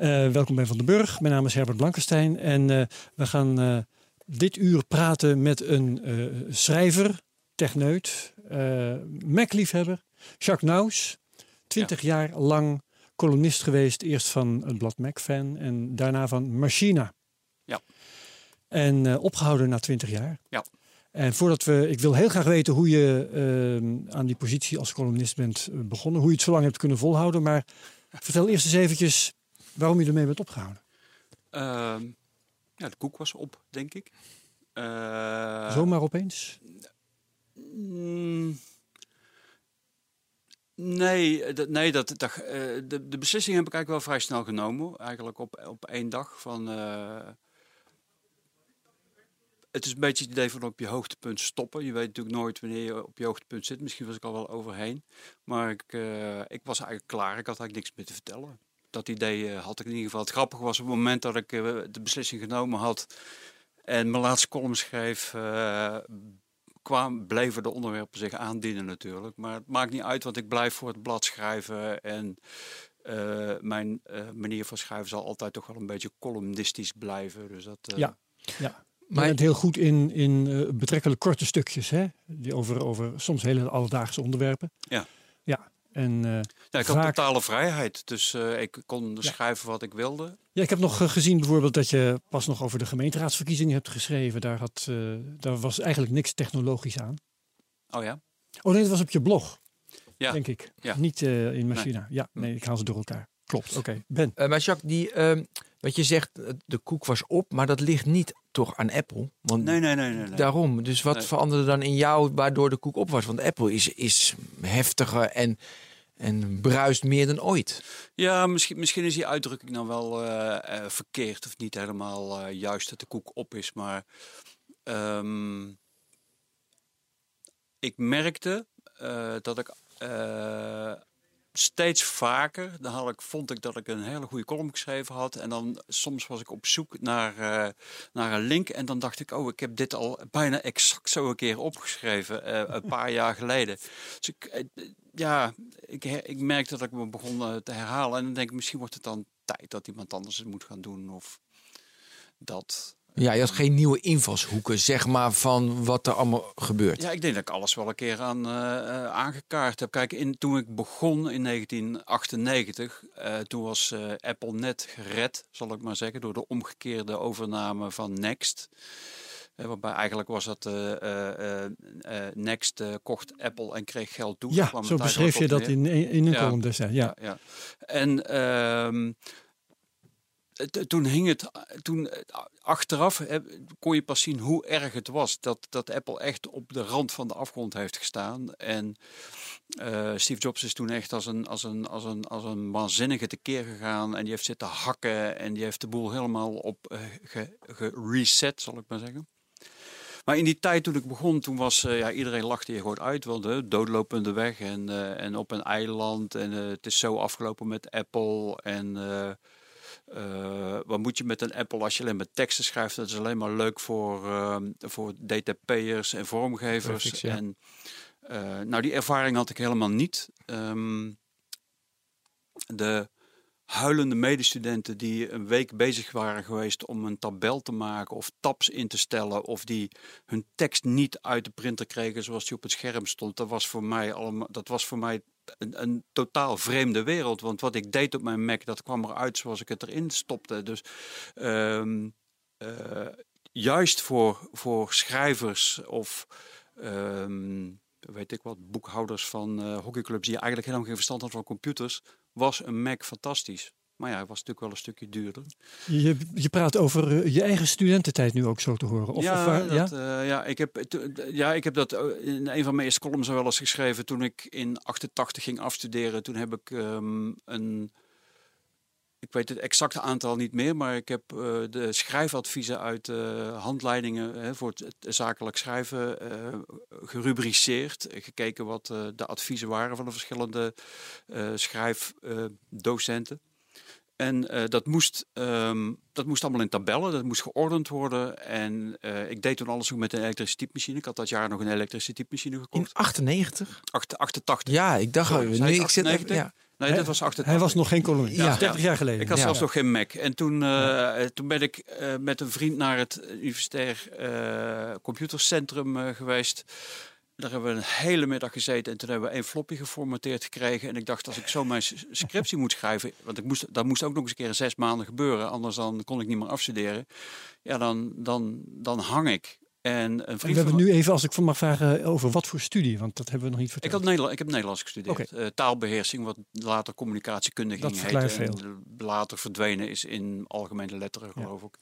Eh, welkom bij Van den Burg. Mijn naam is Herbert Blankenstein en eh, we gaan eh, dit uur praten met een schrijver, techneut, Mac-liefhebber, Jacques Naus. 20 jaar lang columnist geweest, eerst van het blad Mac-fan en daarna van Machina. Ja. En eh, opgehouden na 20 jaar. Ja. En voordat we, ik wil heel graag weten hoe je aan die positie als columnist bent begonnen, hoe je het zo lang hebt kunnen volhouden. Maar vertel eerst eens eventjes waarom je ermee bent opgehouden. Ehm, ja, de koek was op, denk ik. Eh, Zomaar opeens? mm, nee, eh, dat, nee dat, dat, eh, de, de beslissing heb ik eigenlijk wel vrij snel genomen. Eigenlijk op, op één dag van... het is een beetje het idee van op je hoogtepunt stoppen. Je weet natuurlijk nooit wanneer je op je hoogtepunt zit. Misschien was ik al wel overheen. Maar ik, ik was eigenlijk klaar. Ik had eigenlijk niks meer te vertellen. Dat idee eh, had ik in ieder geval. Het grappige was op het moment dat ik eh, de beslissing genomen had... en mijn laatste column schreef... eh, kwam, bleven de onderwerpen zich aandienen natuurlijk. Maar het maakt niet uit, want ik blijf voor het blad schrijven. En mijn manier van schrijven zal altijd toch wel een beetje columnistisch blijven. Dus dat, Ja. Ja. Je Maar- bent heel goed in, in betrekkelijk korte stukjes, hè? Die over, over soms hele alledaagse onderwerpen. Ja. Ja. En eh, Ja, ik had totale vrijheid. Dus eh, ik kon Ja. schrijven wat ik wilde. Ja, ik heb nog eh, gezien bijvoorbeeld dat je pas nog over de gemeenteraadsverkiezingen hebt geschreven. Daar, had, eh, daar was eigenlijk niks technologisch aan. Oh ja? Oh nee, dat was op je blog, Ja. denk ik. Ja. Niet eh, in Machina. Ja, nee, ik haal ze door elkaar. Klopt, oké. Ben. Eh, maar Jacques, die, ehm, wat je zegt, de koek was op, maar dat ligt niet toch aan Apple. Want Nee, nee, nee. nee, nee. daarom. Dus wat Nee. veranderde dan in jou waardoor de koek op was? Want Apple is, is heftiger en, en bruist meer dan ooit. Ja, misschien, misschien is die uitdrukking dan wel eh, eh, verkeerd of niet helemaal eh, juist dat de koek op is. Maar ehm, ik merkte dat ik steeds vaker, dan had ik, vond ik dat ik een hele goede column geschreven had. En dan soms was ik op zoek naar, eh, naar een link. En dan dacht ik, oh, ik heb dit al bijna exact zo een keer opgeschreven, eh, een paar jaar geleden. Dus ik, eh, ja, ik, ik merkte dat ik me begon te herhalen. En dan denk ik, misschien wordt het dan tijd dat iemand anders het moet gaan doen. Of dat. Ja, je had geen nieuwe invalshoeken, zeg maar, van wat er allemaal gebeurt. Ja, ik denk dat ik alles wel een keer aan eh, eh, aangekaart heb. Kijk, in, toen ik begon in 1998, eh, toen was eh, Apple net gered, zal ik maar zeggen, door de omgekeerde overname van Next. Waarbij eigenlijk was dat eh, eh, eh, eh, Next eh, kocht Apple en kreeg geld toe. Ja, zo beschreef je dat in, in een Ja. column destijds. Ja. ja. En ehm, toen hing het, toen eh, achteraf kon je pas zien hoe erg het was dat, dat Apple echt op de rand van de afgrond heeft gestaan. En eh, Steve Jobs is toen echt als een, als een, als een, als een waanzinnige tekeer gegaan en die heeft zitten hakken en die heeft de boel helemaal op ge- gereset, zal ik maar zeggen. Maar in die tijd toen ik begon, toen was ja, iedereen lachte je gewoon uit. Want de doodlopende weg en, en op een eiland. En het is zo afgelopen met Apple. En eh, wat moet je met een Apple als je alleen maar teksten schrijft? Dat is alleen maar leuk voor, ehm, voor DTP'ers en vormgevers. Ja. En eh, nou, die ervaring had ik helemaal niet. Ehm, de huilende medestudenten die een week bezig waren geweest om een tabel te maken of tabs in te stellen of die hun tekst niet uit de printer kregen zoals die op het scherm stond. Dat was voor mij allemaal, dat was voor mij een, een totaal vreemde wereld. Want wat ik deed op mijn Mac, dat kwam eruit zoals ik het erin stopte. Dus ehm, eh, juist voor, voor schrijvers of ehm, weet ik wat, boekhouders van eh, hockeyclubs die eigenlijk helemaal geen verstand hadden van computers, was een Mac fantastisch. Maar ja, het was natuurlijk wel een stukje duurder. Je, je praat over eh, je eigen studententijd nu ook zo te horen. Of, ja, of waar- dat, eh, ja, ik heb, ja, ik heb dat eh, in een van mijn eerste columns wel eens geschreven. Toen ik in 88 ging afstuderen, toen heb ik ehm, een ik weet het exacte aantal niet meer, maar ik heb de schrijfadviezen uit eh, handleidingen hè, voor het, het zakelijk schrijven gerubriceerd. Gekeken wat de adviezen waren van de verschillende schrijfdocenten. En eh, dat, moest, ehm, dat moest allemaal in tabellen, dat moest geordend worden. En eh, ik deed toen alles ook met een elektrische typemachine. Ik had dat jaar nog een elektrische typemachine In gekocht. 98? Acht- 88. Ja, ik dacht Sorry, al. zei Nu, ik zit even, 98? ja. Nee, dat was 88. Hij was nog geen kolonist. Ja. Ja. 30 jaar geleden. Ik had Ja. zelfs nog geen Mac. En toen, eh, toen ben ik eh, met een vriend naar het universitair eh, computercentrum eh, geweest. Daar hebben we een hele middag gezeten en toen hebben we één floppy geformateerd gekregen. En ik dacht, als ik zo mijn scriptie moet schrijven, want ik moest, dat moest ook nog eens een keer in zes maanden gebeuren, anders dan kon ik niet meer afstuderen. Ja, dan, dan, dan hang ik. En een En vriend we hebben van- nu even, als ik van mag vragen, over wat voor studie, want dat hebben we nog niet ik, verteld. had Nederland, ik heb Nederlands gestudeerd. Oké. Eh, taalbeheersing, wat later communicatiekunde ging heten. En later verdwenen is in algemene letteren, geloof ik.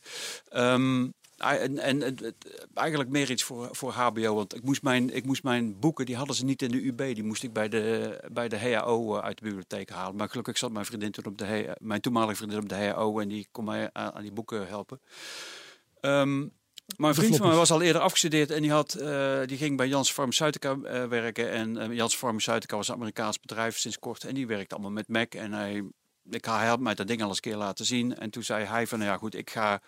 Ehm, en en het- eigenlijk meer iets voor, voor HBO. Want ik moest, mijn, ik moest mijn boeken, die hadden ze niet in de UB. Die moest ik bij de, bij de HAO eh, uit de bibliotheek halen. Maar gelukkig zat mijn vriendin toen op de mijn toenmalige vriendin op de HAO. En die kon mij aan, aan die boeken helpen. Ehm, maar een vriend van mij was al eerder afgestudeerd en die, had, eh, die ging bij Jans Pharmaceutica eh, werken. En eh, Jans Pharmaceutica was een Amerikaans bedrijf sinds kort. En die werkte allemaal met Mac. En hij, ik, hij had mij dat ding al eens een keer laten zien. En toen zei hij van, nou ja goed, ik ga...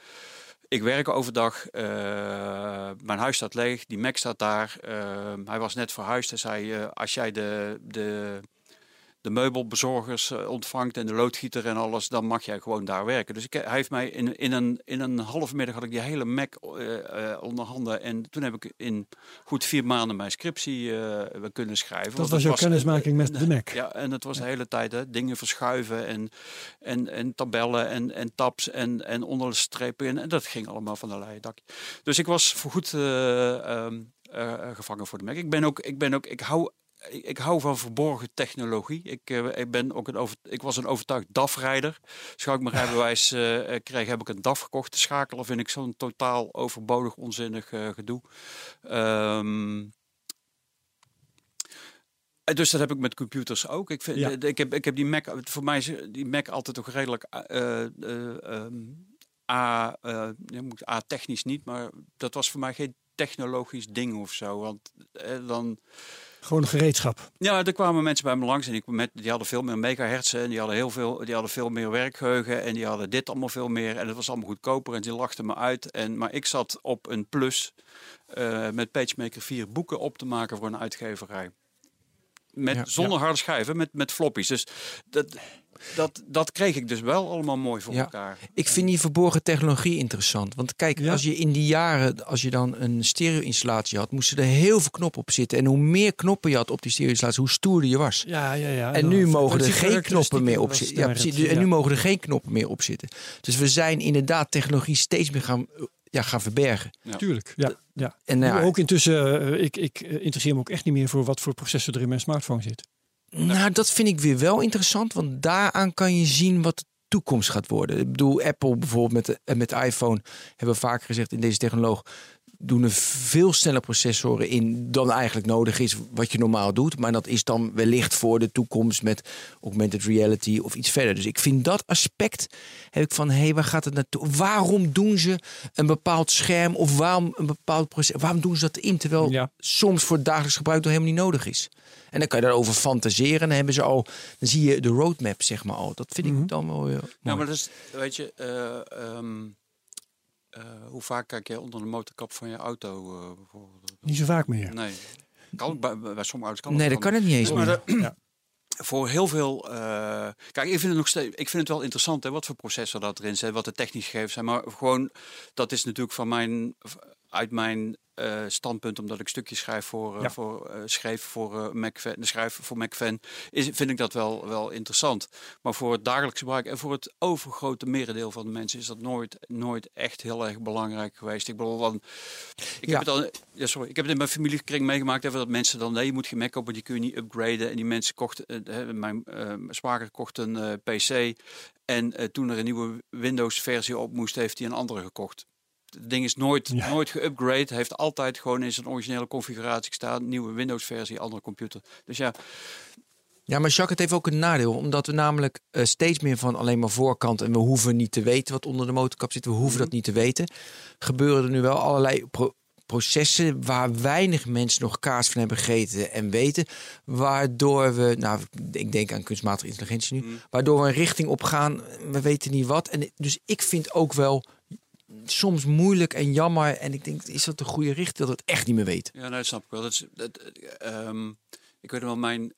Ik werk overdag, eh, mijn huis staat leeg, die Mac staat daar. Eh, hij was net verhuisd en zei, eh, als jij de, de, de meubelbezorgers eh, ontvangt en de loodgieter en alles, dan mag jij gewoon daar werken. Dus ik, hij heeft mij in, in, een, in een halve middag had ik die hele Mac eh, eh, onder handen. En toen heb ik in goed vier maanden mijn scriptie eh, kunnen schrijven. Dat was jouw kennismaking met de Mac. Ja, en het was de hele tijd hè, dingen verschuiven en, en, en tabellen en, en tabs en, en onderstrepen. En, en dat ging allemaal van een leien dakje. Dus ik was voorgoed eh ehm, eh, gevangen voor de Mac. Ik ben ook, ik ben ook, ik hou ik, ik hou van verborgen technologie. Ik, eh, ik, ben ook een over, ik was een overtuigd DAF-rijder. Als ik mijn rijbewijs eh, eh, kreeg, heb ik een DAF gekocht. De schakelen vind ik zo'n totaal overbodig, onzinnig gedoe. En dus dat heb ik met computers ook. Ik, vind, Ja. ik, heb, ik heb die Mac, voor mij is die Mac altijd toch redelijk ehm, A, A technisch niet, maar dat was voor mij geen technologisch ding of zo. Want dan, Gewoon een gereedschap. ja, er kwamen mensen bij me langs en ik met, die hadden veel meer megahertz en die hadden heel veel, die hadden veel meer werkgeheugen en die hadden dit allemaal veel meer en het was allemaal goedkoper en die lachten me uit. En, maar ik zat op een plus eh, met PageMaker 4 boeken op te maken voor een uitgeverij. Met, Ja, zonder harde schijven, met, met floppies. Dus dat, dat, dat kreeg ik dus wel allemaal mooi voor Ja. elkaar. Ik vind die verborgen technologie interessant. Want kijk, Ja? als je in die jaren, als je dan een stereo-installatie had, moesten er heel veel knoppen op zitten. En hoe meer knoppen je had op die stereo-installatie, hoe stoerder je was. Ja, ja, ja. En nu mogen er geen knoppen meer op zitten. Ja, precies. En ja. nu mogen er geen knoppen meer op zitten. Dus we zijn inderdaad technologie steeds meer gaan, ja, gaan verbergen. Tuurlijk, ja. ja. En nou, ook intussen, eh, ik, ik eh, interesseer me ook echt niet meer voor wat voor processor er in mijn smartphone zit. Nou, dat vind ik weer wel interessant, want daaraan kan je zien wat de toekomst gaat worden. Ik bedoel, Apple bijvoorbeeld met de, eh, met de iPhone, hebben we vaker gezegd in deze technoloog, doen er veel sneller processoren in dan eigenlijk nodig is, wat je normaal doet. Maar dat is dan wellicht voor de toekomst met augmented reality of iets verder. Dus ik vind dat aspect, heb ik van, hé, hey, waar gaat het naartoe? Waarom doen ze een bepaald scherm of waarom een bepaald proces? Waarom doen ze dat in, terwijl Ja. soms voor het dagelijks gebruik nog helemaal niet nodig is? En dan kan je daarover fantaseren. En dan hebben ze al, dan zie je de roadmap, zeg maar al. Dat vind ik dan wel heel mooi. Ja, maar dat is, weet je, eh, ehm, eh, hoe vaak kijk je onder de motorkap van je auto? eh, bijvoorbeeld? Niet zo vaak meer. Nee. Kan, bij, bij sommige auto's kan nee, dat kan het niet eens Dus maar meer. de- Ja. voor heel veel. eh, kijk, ik vind het nog steeds. Ik vind het wel interessant hè, wat voor processor dat erin zit, wat de technische gegevens zijn. Maar gewoon, dat is natuurlijk van mijn, uit mijn eh, standpunt, omdat ik stukjes schrijf voor, eh, Ja. voor uh, schreef voor uh, MacFan, schrijf voor MacFan, is, vind ik dat wel, wel interessant. Maar voor het dagelijks gebruik en voor het overgrote merendeel van de mensen is dat nooit, nooit echt heel erg belangrijk geweest. Ik bedoel, dan, ik Ja. heb het al, ja, sorry, ik heb het in mijn familiekring meegemaakt even dat mensen dan nee, je moet geen Mac kopen, die kun je niet upgraden. En die mensen kochten, eh, mijn eh, mijn zwager kocht een eh, PC en eh, toen er een nieuwe Windows versie op moest, heeft hij een andere gekocht. Het ding is nooit, Ja. nooit geüpgrade. Heeft altijd gewoon in zijn originele configuratie gestaan. Nieuwe Windows versie, andere computer. Dus ja, Ja, maar Jacques, het heeft ook een nadeel. Omdat we namelijk eh, steeds meer van alleen maar voorkant... en we hoeven niet te weten wat onder de motorkap zit. We hoeven dat niet te weten. Gebeuren er nu wel allerlei pro- processen... waar weinig mensen nog kaas van hebben gegeten en weten. Waardoor we, nou, ik denk aan kunstmatige intelligentie nu... waardoor we een richting op gaan, we weten niet wat. En dus ik vind ook wel soms moeilijk en jammer. En ik denk, is dat de goede richting dat het echt niet meer weten? Ja, nee, dat snap ik wel. Dat is, dat, ehm, ik weet wel, mijn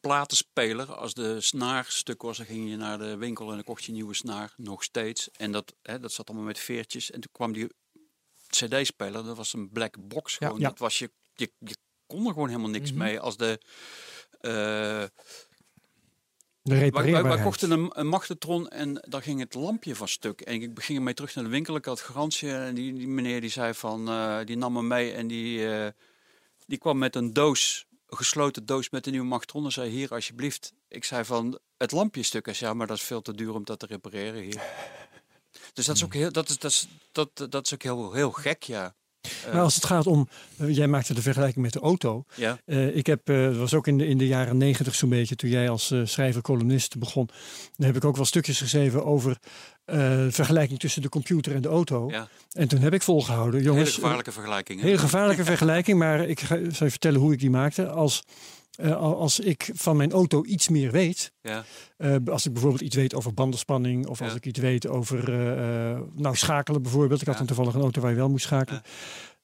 platenspeler, als de snaar stuk was, dan ging je naar de winkel en dan kocht je een nieuwe snaar, nog steeds. En dat, hè, dat zat allemaal met veertjes. En toen kwam die cd-speler, dat was een black box. Gewoon. Ja. Dat was je, je, je kon er gewoon helemaal niks Mhm. mee. Als de, eh, De wij, kochten een, een magnetron en daar ging het lampje van stuk. En ik ging ermee terug naar de winkel. Ik had garantie en die, die meneer die zei van, eh, die nam me mee en die, eh, die kwam met een doos, een gesloten doos met een nieuwe magnetron en zei hier alsjeblieft. Ik zei van, het lampje stuk. Hij zei, ja, maar dat is veel te duur om dat te repareren hier. Dus dat is ook heel, dat is, dat is, dat, dat is ook heel, heel gek, ja. Maar als het gaat om, eh, jij maakte de vergelijking met de auto. Ja, Eh, ik heb, eh, dat was ook in de, in de jaren negentig zo'n beetje, toen jij als eh, schrijver-columnist begon. Dan heb ik ook wel stukjes geschreven over eh, vergelijking tussen de computer en de auto. ja. En toen heb ik volgehouden, hele jongens, gevaarlijke vergelijking. hè? Hele gevaarlijke vergelijking, maar ik ga, zal je vertellen hoe ik die maakte. Als, eh, al- als ik van mijn auto iets meer weet, Ja, eh, als ik bijvoorbeeld iets weet over bandenspanning of als ik iets weet over eh, nou, schakelen bijvoorbeeld. Ik had dan toevallig een auto waar je wel moest schakelen.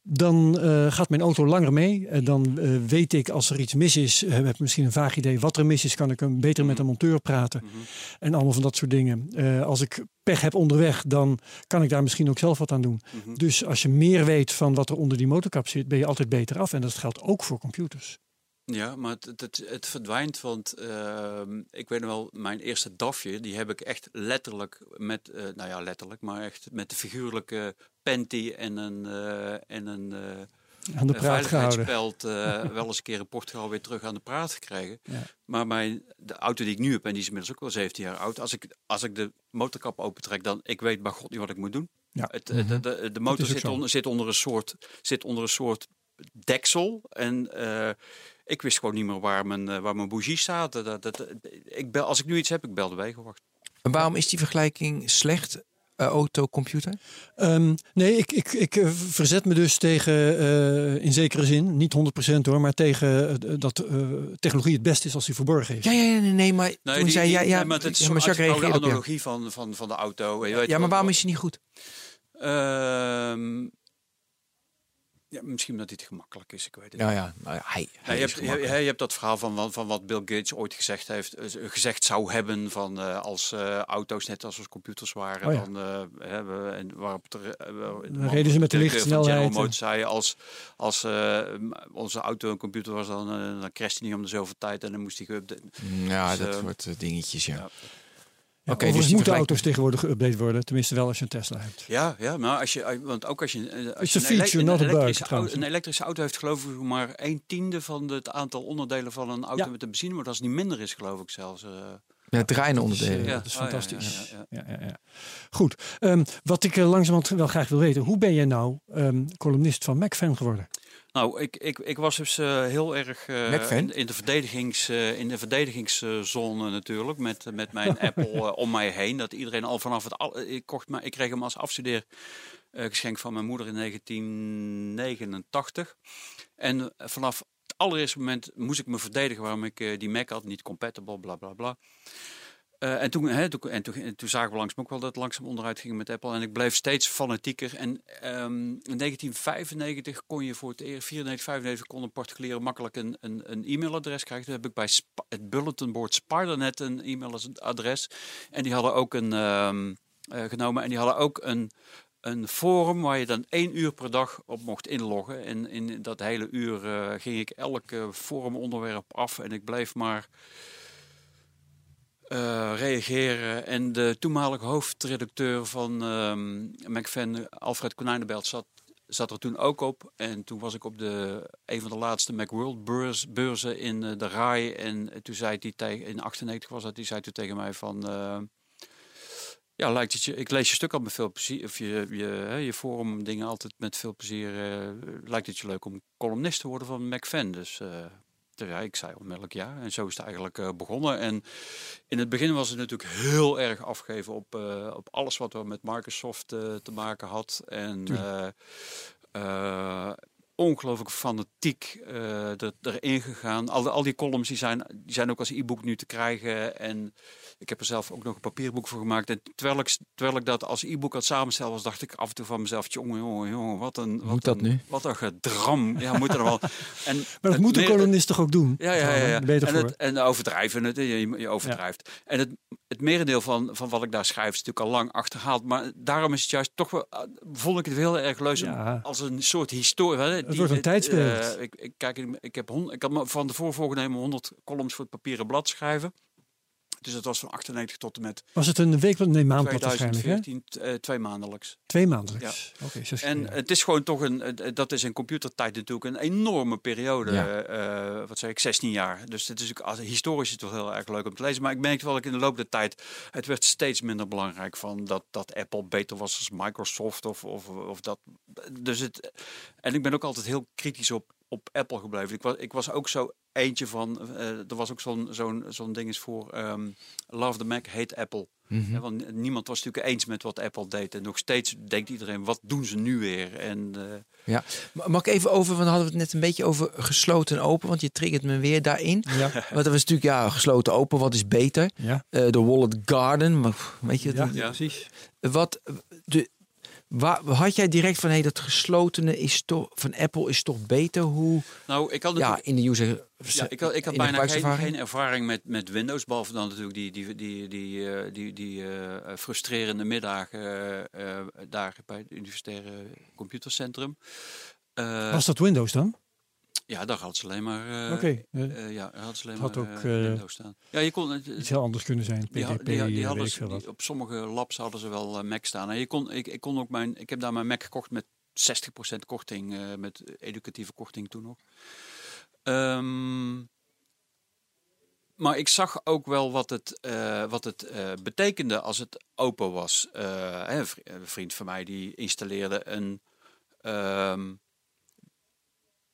Dan gaat mijn auto langer mee. En dan weet ik als er iets mis is, heb ik misschien een vaag idee wat er mis is. Kan ik hem beter met een monteur praten. Mhm. En allemaal van dat soort dingen. Als ik pech heb onderweg, dan kan ik daar misschien ook zelf wat aan doen. Mhm. Dus als je meer weet van wat er onder die motorkap zit, ben je altijd beter af. En dat geldt ook voor computers. Ja, maar het, het, het, verdwijnt, want ehm, ik weet nog wel, mijn eerste DAFje, die heb ik echt letterlijk met, eh, nou ja, letterlijk, maar echt met de figuurlijke panty en een, eh, en een eh, Aan de praat gehouden. veiligheidsspeld wel eens een keer in Portugal weer terug aan de praat gekregen. Ja. Maar mijn, de auto die ik nu heb, en die is inmiddels ook wel 17 jaar oud, als ik, als ik de motorkap opentrek, dan ik weet bij god niet wat ik moet doen. Ja. Het, de, de, de, de motor zit onder, zit, onder een soort, zit onder een soort deksel. En eh, ik wist gewoon niet meer waar mijn, eh, waar mijn bougie staat. Dat, dat, dat- ik bel, als ik nu iets heb, ik bel de wegenwacht. En waarom is die vergelijking slecht, eh, auto-computer? Ehm, nee, ik, ik, ik eh, verzet me dus tegen, eh, in zekere zin, niet 100% hoor, maar tegen eh, dat eh, technologie het beste is als die verborgen is. Ja, ja, ja, nee, nee, maar toen die- zei die- ja, ja, nee, maar het is ja, maar Jacques op analogie van, van, van de auto. Je weet Ja, maar waarom is hij niet goed? Ehm, ja, misschien omdat dit gemakkelijk is, ik weet het Ja, niet. ja, nou ja, hij, Ja, hij je, hebt, je, gemakkelijk. je hebt dat verhaal van, wat- van wat Bill Gates ooit gezegd heeft, eh, gezegd zou hebben van eh, als eh, auto's net als als computers waren, Oh ja. dan eh, hebben en waarop er, eh, Dan reden ze met de lichtsnelheid, zei als als eh, onze auto een computer was, dan, eh, dan crashte hij niet om de zoveel tijd en dan moest hij geüpdate. Ja, Dus, dat eh, soort eh, dingetjes, ja. ja. Overigens dus die moeten auto's tegenwoordig geüpdate worden, tenminste wel als je een Tesla hebt. Ja, ja, maar als je, want ook als je, eh, als je a feature, bug, elektrische, auto, een elektrische auto heeft, geloof ik maar een tiende van het aantal onderdelen van een auto Ja. met een benzine, maar als het niet minder is, geloof ik zelfs. eh. Ja, draaiende Dat is, onderdelen. eh, Ja. dat is Oh, ja, fantastisch. ja, Ja, ja, ja. Goed, Ehm, wat ik eh, langzamerhand wel graag wil weten, hoe ben jij nou ehm, columnist van MacFan geworden? Nou, ik, ik, ik was dus eh, heel erg eh, in, in de verdedigings, eh, in de verdedigingszone natuurlijk, met, met mijn Apple om mij heen. Dat iedereen al vanaf het al, ik kocht, maar ik kreeg hem als afstudeer geschenk van mijn moeder in 1989. En vanaf het allereerste moment moest ik me verdedigen waarom ik die Mac had, niet compatible, bla bla bla. Eh, en, toen, hè, toen, en, toen, en toen zagen we langzaam ook wel dat het langzaam onderuit ging met Apple. En ik bleef steeds fanatieker. En ehm, in 1995 kon je voor het eerst, 94, 95 kon een particulier makkelijk een, een, een e-mailadres krijgen. Toen heb ik bij Sp- het bulletin board Spidernet een e-mailadres. En die hadden ook een ehm, eh, genomen. En die hadden ook een, een forum waar je dan één uur per dag op mocht inloggen. En in dat hele uur eh, ging ik elk forumonderwerp af. En ik bleef maar eh, reageren. En de toenmalige hoofdredacteur van ehm McFan, Alfred Konijnenbelt, zat, zat er toen ook op. En toen was ik op de, een van de laatste Macworld beurs, beurzen in eh, de RAI. En toen zei hij tegen, in 98 was dat, die zei toen tegen mij van... eh, ja, lijkt het je, ik lees je stuk al met veel plezier, of je, je, je forum dingen altijd met veel plezier. lijkt het je leuk om columnist te worden van McFan. Dus ja, ik zei onmiddellijk ja. En zo is het eigenlijk eh, begonnen. En in het begin was het natuurlijk heel erg afgegeven op, eh, op alles wat er met Microsoft eh, te maken had. En ongelooflijk fanatiek eh, er, erin gegaan. Al, die- al die columns die zijn, die zijn ook als e-book nu te krijgen. En ik heb er zelf ook nog een papierboek voor gemaakt. En terwijl ik, terwijl ik dat als e-book het samenstellen was, dacht ik af en toe van mezelf: jongen, jongen, jongen, wat een. Wat dat een, nu? Wat een gedram. Ja, moet er wel. En Maar dat moet columnist toch ook doen? ja, ja, ja. en, het, en overdrijven, het, je, je overdrijft. En het, het merendeel van, van wat ik daar schrijf is natuurlijk al lang achterhaald. Maar daarom is het juist toch wel, vond ik het heel erg leuk Ja. als een soort historie. hè, die- wordt een tijdsbeeld. eh, ik, ik, kijk, ik, heb hond, ik had me van tevoren voorgenomen 100 columns voor het papieren blad schrijven. Dus dat was van 98 tot en met Was het een week? Nee, maandblad waarschijnlijk. Hè? 2014, eh, twee maandelijks. Twee maandelijks. Oké, En het is gewoon toch een, dat is in computertijd natuurlijk een enorme periode. Ja. eh, wat zeg ik, 16 jaar. Dus het is ook, als, historisch is het wel heel erg leuk om te lezen. Maar ik merkte wel dat ik in de loop der tijd, het werd steeds minder belangrijk van dat, dat Apple beter was als Microsoft of, of, of dat. Dus het, en ik ben ook altijd heel kritisch op, op Apple gebleven. Ik was, ik was ook zo eentje van, eh, er was ook zo'n zo'n zo'n ding is voor ehm, Love the Mac, hate Apple. Hè, Want niemand was natuurlijk eens met wat Apple deed. En nog steeds denkt iedereen, wat doen ze nu weer? En eh, Ja. Ma- Mag ik even over, want we hadden het net een beetje over gesloten en open, want je triggert me weer daarin. Ja, Want dat was natuurlijk, ja, gesloten open, wat is beter? ja. Eh, De Wallet Garden, maar, weet je, ja, dat- Ja. precies. wat, de, waar, had jij direct van, hé, dat geslotene is toch, van Apple is toch beter? Hoe, nou, ik had ja, in de user, Ja, ik had, ik had bijna geen, ervaring met, met Windows, behalve dan natuurlijk die, die, die, die, eh, die, die eh, frustrerende middagen eh, eh, daar bij het Universitaire Computercentrum. Eh, Was dat Windows dan? Ja, daar had ze alleen maar. eh, Oké, eh, eh, ja, daar had ze alleen had maar ook, eh, eh, Windows staan. Ja, je kon het. iets heel anders kunnen zijn. PGP, Die, die, die eh, hadden ze, die- op sommige labs hadden ze wel eh, Mac staan. En je kon, ik, ik kon ook mijn, ik heb daar mijn Mac gekocht met 60% korting, eh, met educatieve korting toen nog. Ehm, maar ik zag ook wel wat het, eh, wat het eh, betekende als het open was. Eh, een vriend van mij die installeerde een, ehm,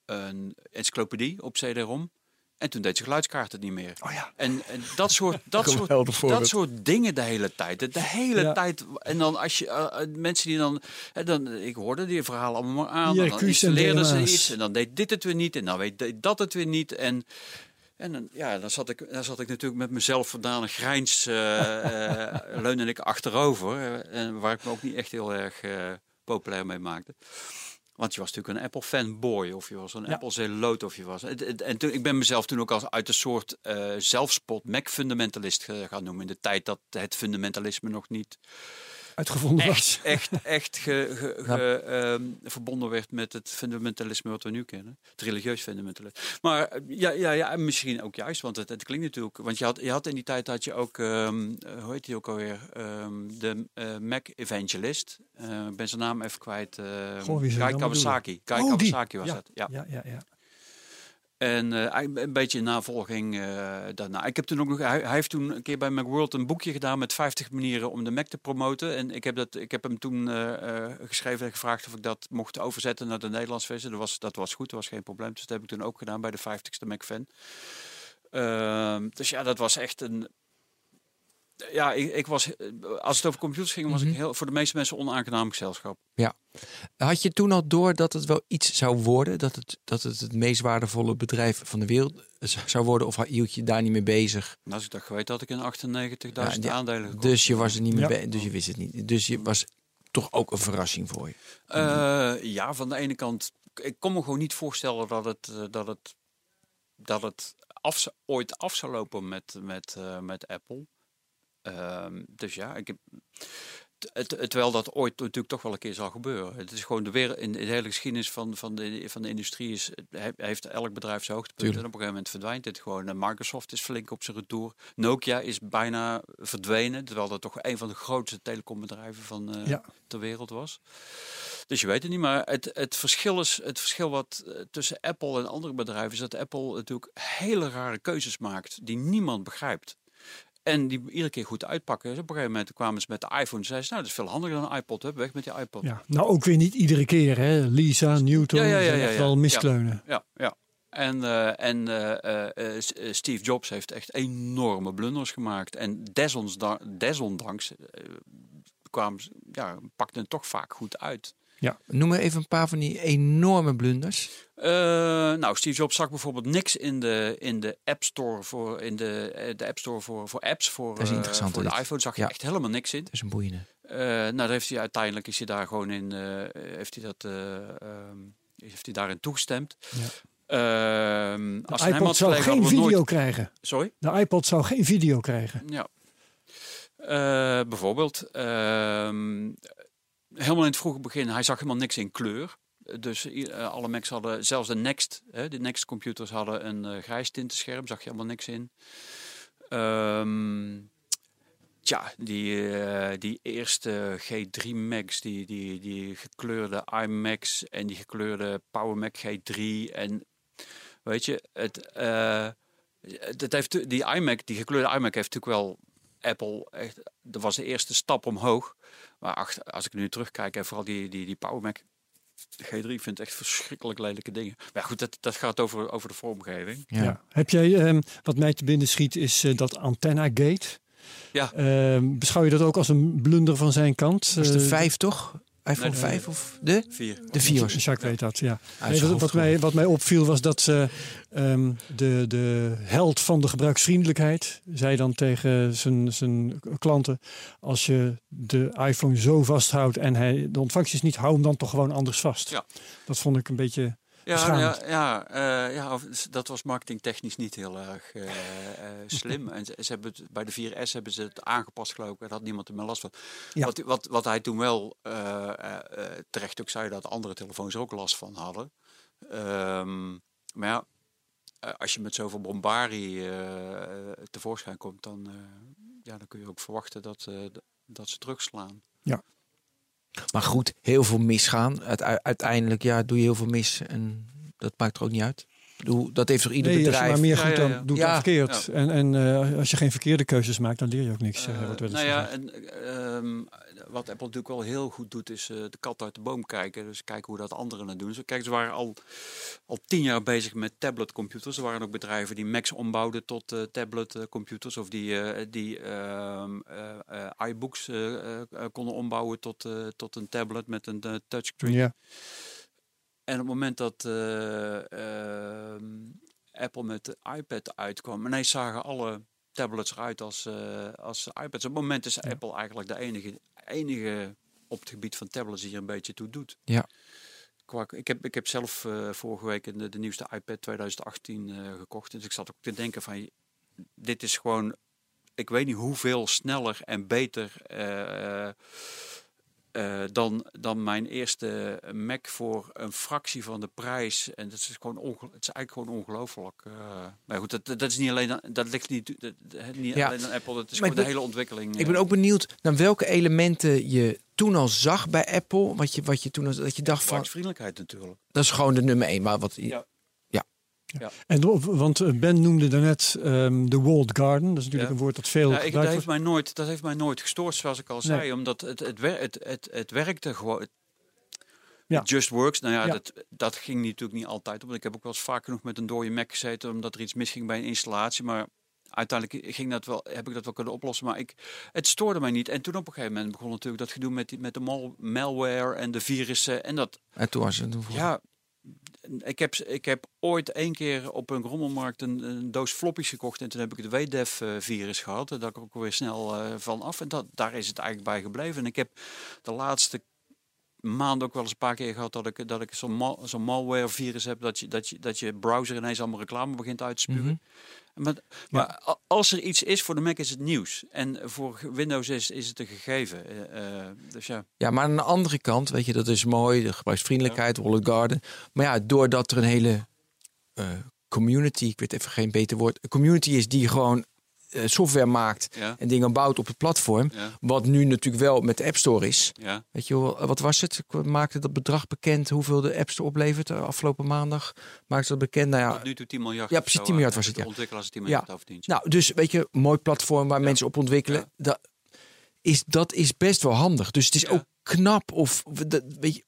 een encyclopedie op CD-ROM. En toen deed zijn geluidskaart het niet meer. Oh ja. En, en dat soort, dat soort, dat soort dingen de hele tijd. De, de hele Ja. tijd. En dan als je eh, eh, mensen die dan, hè, dan. Ik hoorde die verhalen allemaal aan. IRQ's dan en installeerden ze iets. En dan deed dit het weer niet. En dan weet dat het weer niet. En. En dan, ja, dan zat, ik, dan zat ik natuurlijk met mezelf vandaan grijns, eh eh, leunde ik achterover. en waar ik me ook niet echt heel erg populair mee maakte. Want je was natuurlijk een Apple fanboy, of je was een Ja. Apple zeeloot, of je was. En toen, ik ben mezelf toen ook als uit een soort eh, zelfspot Mac-fundamentalist gaan noemen. In de tijd dat het fundamentalisme nog niet Uitgevonden was. echt, echt, echt ge, ge- Ja. ehm, verbonden werd met het fundamentalisme wat we nu kennen. Het religieus fundamentalisme. Maar eh, ja, ja, ja, misschien ook juist, want het, het klinkt natuurlijk... Want je had, je had in die tijd had je ook, ehm, eh, hoe heet die ook alweer? Ehm, de eh, Mac Evangelist. Eh, Ik ben zijn naam even kwijt. eh Goh, Guy dan bedoelen? Kawasaki. Guy Oh, die. Kawasaki was Ja. dat. Ja. Ja, ja, ja. En eh, een beetje in navolging eh, daarna. Ik heb toen ook nog, hij, heeft toen een keer bij Macworld een boekje gedaan met 50 manieren om de Mac te promoten. En ik heb, dat, ik heb hem toen eh, geschreven en gevraagd of ik dat mocht overzetten naar de Nederlandse versie. Dat was, dat was goed, dat was geen probleem. Dus dat heb ik toen ook gedaan bij de 50ste Mac fan. Ehm, dus ja, dat was echt een. Ja, ik, ik was, eh, als het over computers ging, was Mhm. ik heel, voor de meeste mensen onaangenaam gezelschap. Had je toen al door dat het wel iets zou worden? Dat het dat het, het meest waardevolle bedrijf van de wereld zou worden? Of hield je daar niet mee bezig? En als ik dat geweten had, ik in 98.000 Ja, die- aandelen gekocht. Dus je was er niet mee Ja. bezig. Dus je wist het niet. Dus je was toch ook een verrassing voor je. Eh, ja, van de ene kant, ik kon me gewoon niet voorstellen dat het, eh, dat het, dat het af, ooit af zou lopen met, met, eh, met Apple. Ehm, dus ja, ik heb, terwijl dat ooit natuurlijk toch wel een keer zal gebeuren. Het is gewoon de wereld in de hele geschiedenis van, van, de, van de industrie is, he- heeft elk bedrijf zijn hoogtepunt. Tuurlijk. En op een gegeven moment verdwijnt dit gewoon. Microsoft is flink op zijn retour. Nokia is bijna verdwenen, terwijl dat toch een van de grootste telecombedrijven van Ja. ter wereld was. Dus je weet het niet, maar het, het verschil is het verschil wat eh, tussen Apple en andere bedrijven is dat Apple natuurlijk hele rare keuzes maakt die niemand begrijpt. En die iedere keer goed uitpakken. Dus op een gegeven moment kwamen ze met de iPhone. en Zeiden ze, nou, dat is veel handiger dan een iPod. Hup, weg met die iPod. Ja, nou ook weer niet iedere keer, hè? Lisa, Newton, Ja, ja, ja, zijn ja, echt ja. wel miskleunen. Ja, ja. En, eh, en eh, eh, Steve Jobs heeft echt enorme blunders gemaakt. En desonda- desondanks kwamen ze, ja, pakten het toch vaak goed uit. Noem maar even een paar van die enorme blunders. Eh, nou, Steve Jobs zag bijvoorbeeld niks in de, in de App Store voor, in de, eh, de App Store voor, voor apps voor, Dat is eh, interessant, voor de iPhone. Zag je Ja. echt helemaal niks in. Dat is een boeiende. Nou, daar heeft hij uiteindelijk is hij daar gewoon in, heeft hij dat, eh, ehm, heeft hij daarin toegestemd. Ja. Ehm, De als hij iPod zou geen video nooit- krijgen. Sorry. De iPod zou geen video krijgen. Ja. Bijvoorbeeld, ehm, helemaal in het vroege begin, hij zag helemaal niks in kleur. Dus eh, alle Macs hadden, zelfs de Next, hè, de Next computers hadden een eh, grijs tintenscherm, zag je helemaal niks in. Ehm, tja, die, eh, die eerste G3 Macs, die, die, die gekleurde iMacs en die gekleurde Power Mac G3 en weet je, het, dat heeft, die iMac, die gekleurde iMac heeft natuurlijk wel Apple echt, dat was de eerste stap omhoog. Maar achter, als ik nu terugkijk en vooral die, die, die Power Mac G3 vind ik echt verschrikkelijk lelijke dingen. Maar goed, dat, dat gaat over, over de vormgeving. Ja. Ja. Heb jij, ehm, wat mij te binnen schiet, is eh, dat Antenna Gate. Ja. Ehm, beschouw je dat ook als een blunder van zijn kant? Was de Eh, 5 toch? iPhone Nee, 5 of de? Vier. De 4 was het. Jacques weet dat, ja. Nee, wat, mij, wat mij opviel was dat ze ehm, de, de held van de gebruiksvriendelijkheid zei dan tegen zijn, zijn klanten: als je de iPhone zo vasthoudt en hij de ontvangst is niet, hou hem dan toch gewoon anders vast. Ja. Dat vond ik een beetje. Ja, ja, ja, eh, ja s- dat was marketingtechnisch niet heel erg eh, eh, slim. En ze, ze hebben het, bij de 4S hebben ze het aangepast geloof ik. Daar had niemand er meer last van. Ja. Wat, wat, wat hij toen wel terecht ook zei, dat andere telefoons er ook last van hadden. Ehm, maar ja, als je met zoveel bombarie tevoorschijn komt, dan, ja, dan kun je ook verwachten dat, dat ze terugslaan. Maar goed, heel veel misgaan. Uite- uiteindelijk ja, doe je heel veel mis en dat maakt er ook niet uit. Bedoel, dat heeft toch ieder Nee, als je bedrijf. maar meer goed ja, dan ja. doet Ja. dan verkeerd. En, en eh, als je geen verkeerde keuzes maakt, dan leer je ook niks. wordt eens nou ja, en, ehm, wat Apple natuurlijk wel heel goed doet, is eh, de kat uit de boom kijken. Dus kijken hoe dat anderen het doen. Dus kijk, ze waren al, al tien jaar bezig met tabletcomputers. Er waren ook bedrijven die Macs ombouwden tot eh, tabletcomputers. Of die, eh, die ehm, eh, eh, iBooks eh, eh, eh, konden ombouwen tot, eh, tot een tablet met een touchscreen. ja. En op het moment dat eh, ehm, Apple met de iPad uitkwam, ineens zagen alle tablets eruit als, eh, als iPads. Op het moment is Apple eigenlijk de enige, enige op het gebied van tablets die er een beetje toe doet. Ja. Qua, ik, heb, ik heb zelf eh, vorige week de, de nieuwste iPad 2018 eh, gekocht. Dus ik zat ook te denken van, dit is gewoon, ik weet niet hoeveel sneller en beter eh, dan, dan mijn eerste Mac voor een fractie van de prijs. En dat is gewoon het is eigenlijk gewoon ongelooflijk. eh. maar goed, dat, dat is niet alleen aan- dat ligt niet, dat, niet Ja. alleen aan Apple. Dat is Maar gewoon de hele ontwikkeling. Ik ben eh. ook benieuwd naar welke elementen je toen al zag bij Apple. Wat je, wat je toen al, dat je dacht van, gebruiksvriendelijkheid natuurlijk. dat is gewoon de nummer één. Maar wat, Ja. En, op- want eh, Ben noemde daarnet ehm de walled garden. Dat is natuurlijk Ja. een woord dat veel Ja, ik, dat, heeft mij nooit, dat heeft mij nooit gestoord, zoals ik al Nee. zei. Omdat het, het, wer- het, het, het werkte gewoon. Het, Ja. just works. Nou ja, Ja. Dat, dat ging natuurlijk niet altijd. Want ik heb ook wel eens vaak genoeg met een dode Mac gezeten. Omdat er iets misging bij een installatie. Maar uiteindelijk ging dat wel, heb ik dat wel kunnen oplossen. Maar ik, het stoorde mij niet. En toen op een gegeven moment begon natuurlijk dat gedoe met, die, met de mal- malware en de virussen. En dat, en toen was het. Toen ja, ik heb, ik heb ooit één keer op een rommelmarkt een, doos floppies gekocht. En toen heb ik het WDEF-virus gehad. En daar ik ook weer snel eh, van af. En dat, daar is het eigenlijk bij gebleven. En ik heb de laatste maanden ook wel eens een paar keer gehad dat ik, dat ik zo'n mal, zo'n malware-virus heb. Dat je, dat, je, dat je browser ineens allemaal reclame begint uit te spuwen. Mhm. Maar, maar als er iets is voor de Mac is het nieuws. En voor Windows is, is het een gegeven. Eh, eh, dus ja. Ja, maar aan de andere kant, weet je, dat is mooi, de gebruiksvriendelijkheid, Wallet Garden. Maar ja, doordat er een hele eh, community, ik weet even geen beter woord, een community is die gewoon software maakt Ja. en dingen bouwt op het platform. Ja. Wat nu natuurlijk wel met de App Store is. Ja. Weet je wel, wat was het? Maakte dat bedrag bekend hoeveel de App Store oplevert eh, afgelopen maandag. Maakte dat bekend. Nou ja, Tot nu toe 10 miljard. Ja, precies, zo, 10 miljard eh, was het, ja. ontwikkelaars 10 Ja. miljard afdient. nou, dus weet je, mooi platform waar mensen op ontwikkelen. Dat, is, dat is best wel handig. Dus het is ook knap of dat, weet je,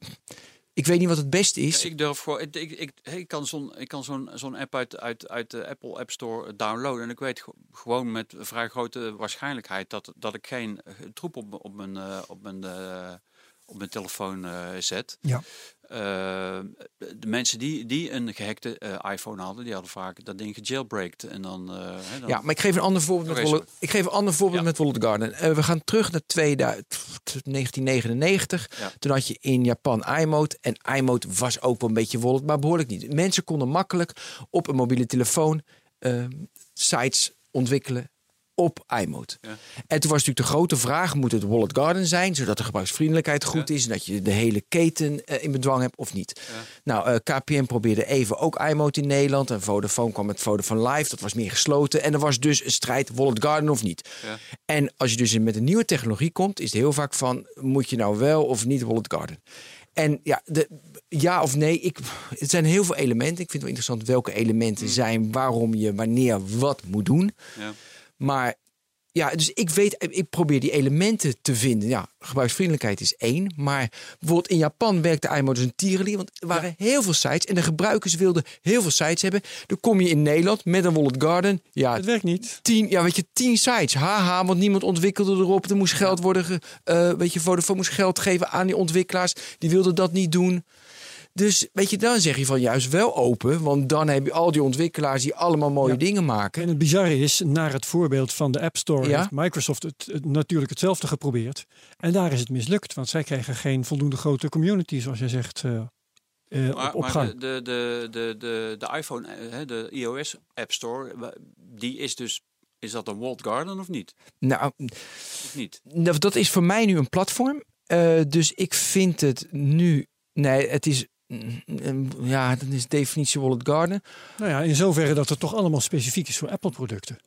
Ik weet niet wat het beste is. Ja, ik durf gewoon. Ik, ik, ik, ik kan zo'n ik kan zo'n zo'n app uit, uit, uit de Apple App Store downloaden. En ik weet ge- gewoon met vrij grote waarschijnlijkheid dat, dat ik geen eh, troep op, op, mijn, eh, op, mijn, eh, op mijn telefoon zet. Ja. Eh, de mensen die, die een gehackte eh, iPhone hadden, die hadden vaak dat ding gejailbreakt. En dan, eh, hè, dan Ja, maar ik geef een ander voorbeeld met Wallet, ik geef een ander voorbeeld Ja. met Wallet Garden. We gaan terug naar 2000, 1999. Ja. Toen had je in Japan iMode. En iMode was ook wel een beetje Wallet, maar behoorlijk niet. Mensen konden makkelijk op een mobiele telefoon sites ontwikkelen op iMode. Ja. En toen was natuurlijk de grote vraag, moet het Wallet Garden zijn, zodat de gebruiksvriendelijkheid goed is en dat je de hele keten eh, in bedwang hebt of niet. Nou, eh, KPN probeerde even ook iMode in Nederland en Vodafone kwam met Vodafone Live, dat was meer gesloten en er was dus een strijd Wallet Garden of niet. Ja. En als je dus met een nieuwe technologie komt, is het heel vaak van, moet je nou wel of niet Wallet Garden? En ja, de, ja of nee, ik, het zijn heel veel elementen. Ik vind het wel interessant welke elementen zijn, waarom je wanneer wat moet doen. ja. Maar ja, dus ik weet, ik probeer die elementen te vinden. Ja, gebruiksvriendelijkheid is één. Maar bijvoorbeeld in Japan werkte iMode als een tierenlier. Want er waren heel veel sites en de gebruikers wilden heel veel sites hebben. Dan kom je in Nederland met een Wallet Garden. Ja, Het werkt niet. tien, ja, weet je, tien sites. Haha, want niemand ontwikkelde erop. Er moest geld worden, ge, eh, weet je, Vodafone moest geld geven aan die ontwikkelaars. Die wilden dat niet doen. Dus weet je, dan zeg je van juist wel open. Want dan heb je al die ontwikkelaars die allemaal mooie Ja. dingen maken. En het bizarre is, naar het voorbeeld van de App Store Ja. heeft Microsoft het, het natuurlijk hetzelfde geprobeerd. En daar is het mislukt, want zij kregen geen voldoende grote community, zoals je zegt, eh, eh, Maar, op, op maar gang. de, de, de, de, de iPhone, eh, hè, de iOS App Store, die is dus, is dat een walled garden of niet? Nou, Of niet? Dat is voor mij nu een platform. Eh, dus ik vind het nu. Nee, het is. Mm, mm, Ja, dat is definitie Wallet Garden. Nou ja, in zoverre dat het toch allemaal specifiek is voor Apple-producten.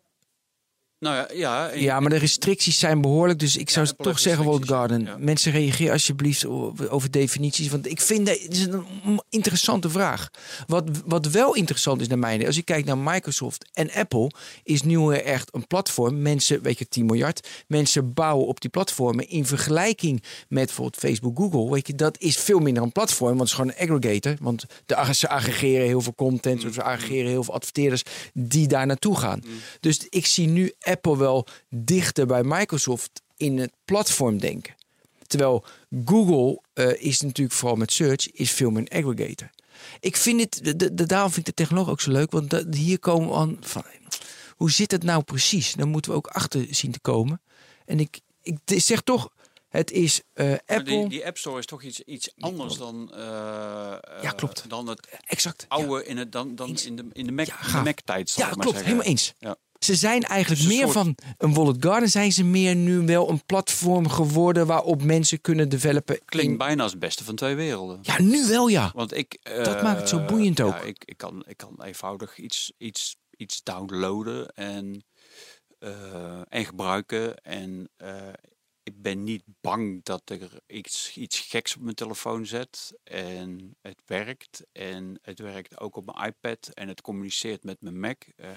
Nou ja, ja, en- Ja, maar de restricties zijn behoorlijk. Dus ik zou toch zeggen restricties, Garden. ja. Mensen reageer alsjeblieft over definities. Want ik vind dat het is een interessante vraag. Wat, wat wel interessant is naar mij. Als je kijkt naar Microsoft en Apple. Is nu echt een platform. Mensen, weet je, 10 miljard. Mensen bouwen op die platformen. In vergelijking met bijvoorbeeld Facebook, Google. Weet je, dat is veel minder een platform. Want het is gewoon een aggregator. Want de, ze aggregeren heel veel content. Ze aggregeren heel veel adverteerders die daar naartoe gaan. Dus ik zie nu Apple wel dichter bij Microsoft in het platformdenken. Terwijl Google eh, is natuurlijk vooral met search is veel meer een aggregator. Ik vind het, de, daarom vind ik de technologie ook zo leuk. Want hier komen we aan van, hoe zit het nou precies? Daar moeten we ook achter zien te komen. En ik, ik zeg toch, het is maar Apple. die, die App Store is toch iets, iets anders dan, eh, Ja, klopt. dan het exact. ja. oude in, het, dan, dan in de, in de Ja. Mac-tijd. Ja, maar klopt. Helemaal eens. Ja. Ze zijn eigenlijk meer soort- van een Wallet Garden. Zijn ze meer nu wel een platform geworden waarop mensen kunnen developen. Klinkt in- bijna als het beste van twee werelden. Ja, nu wel ja. Want ik, Dat eh, maakt het zo boeiend ook. Ja, ik, ik, kan, ik kan eenvoudig iets, iets, iets downloaden en, eh, en gebruiken. En eh, ik ben niet bang dat er iets, iets geks op mijn telefoon zet. En het werkt. En het werkt ook op mijn iPad. En het communiceert met mijn Mac. Eh,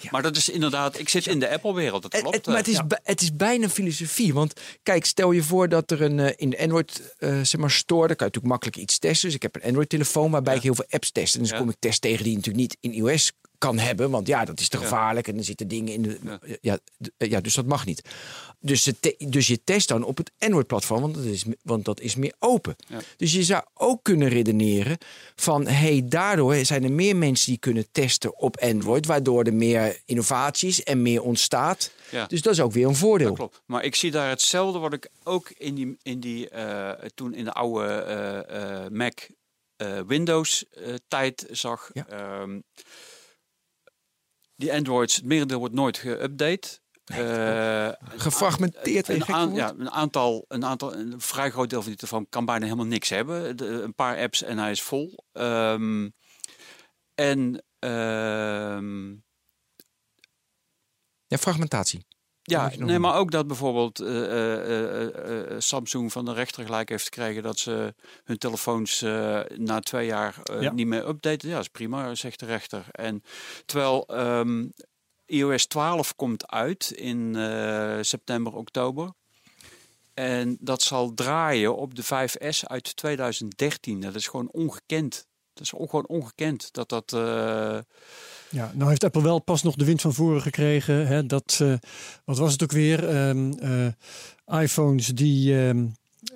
Ja. Maar dat is inderdaad, ik zit in de Apple-wereld. Dat klopt. het- maar het eh. is, bij- het is bijna filosofie. Want kijk, stel je voor dat er een, eh, in de Android eh, zeg maar, store, dan kan je natuurlijk makkelijk iets testen. Dus ik heb een Android-telefoon waarbij ik heel veel apps test. En dus kom ik tests tegen die natuurlijk niet in iOS kan hebben. Want ja, dat is te gevaarlijk. En er zitten dingen in de. Ja. Ja, ja, dus dat mag niet. Dus, te- dus je test dan op het Android-platform, want, dat is, want dat is meer open. Ja. Dus je zou ook kunnen redeneren van, hey, daardoor zijn er meer mensen die kunnen testen op Android, waardoor er meer innovaties en meer ontstaat. Ja. Dus dat is ook weer een voordeel. Dat klopt. Maar ik zie daar hetzelfde wat ik ook in die, in die eh, toen in de oude eh, eh, Mac eh, Windows eh, tijd zag. Ja. Ehm, die Androids, het merendeel wordt nooit geüpdate. Eh, Gefragmenteerd, je een, aan- ja, een aantal, een aantal, een vrij groot deel van die telefoon kan bijna helemaal niks hebben. De- een paar apps en hij is vol. Ehm, en ehm, Ja, fragmentatie. Ja, nee, maar ook dat bijvoorbeeld eh, eh, eh, Samsung van de rechter gelijk heeft gekregen dat ze hun telefoons na twee jaar Ja. niet meer updaten. Ja, dat is prima, zegt de rechter. En terwijl ehm, iOS 12 komt uit in september, oktober. En dat zal draaien op de 5S uit 2013. Dat is gewoon ongekend. Dat is gewoon ongekend dat dat. Ja, nou heeft Apple wel pas nog de wind van voren gekregen. Hè, dat, eh, wat was het ook weer? Ehm, eh, iPhones die ehm,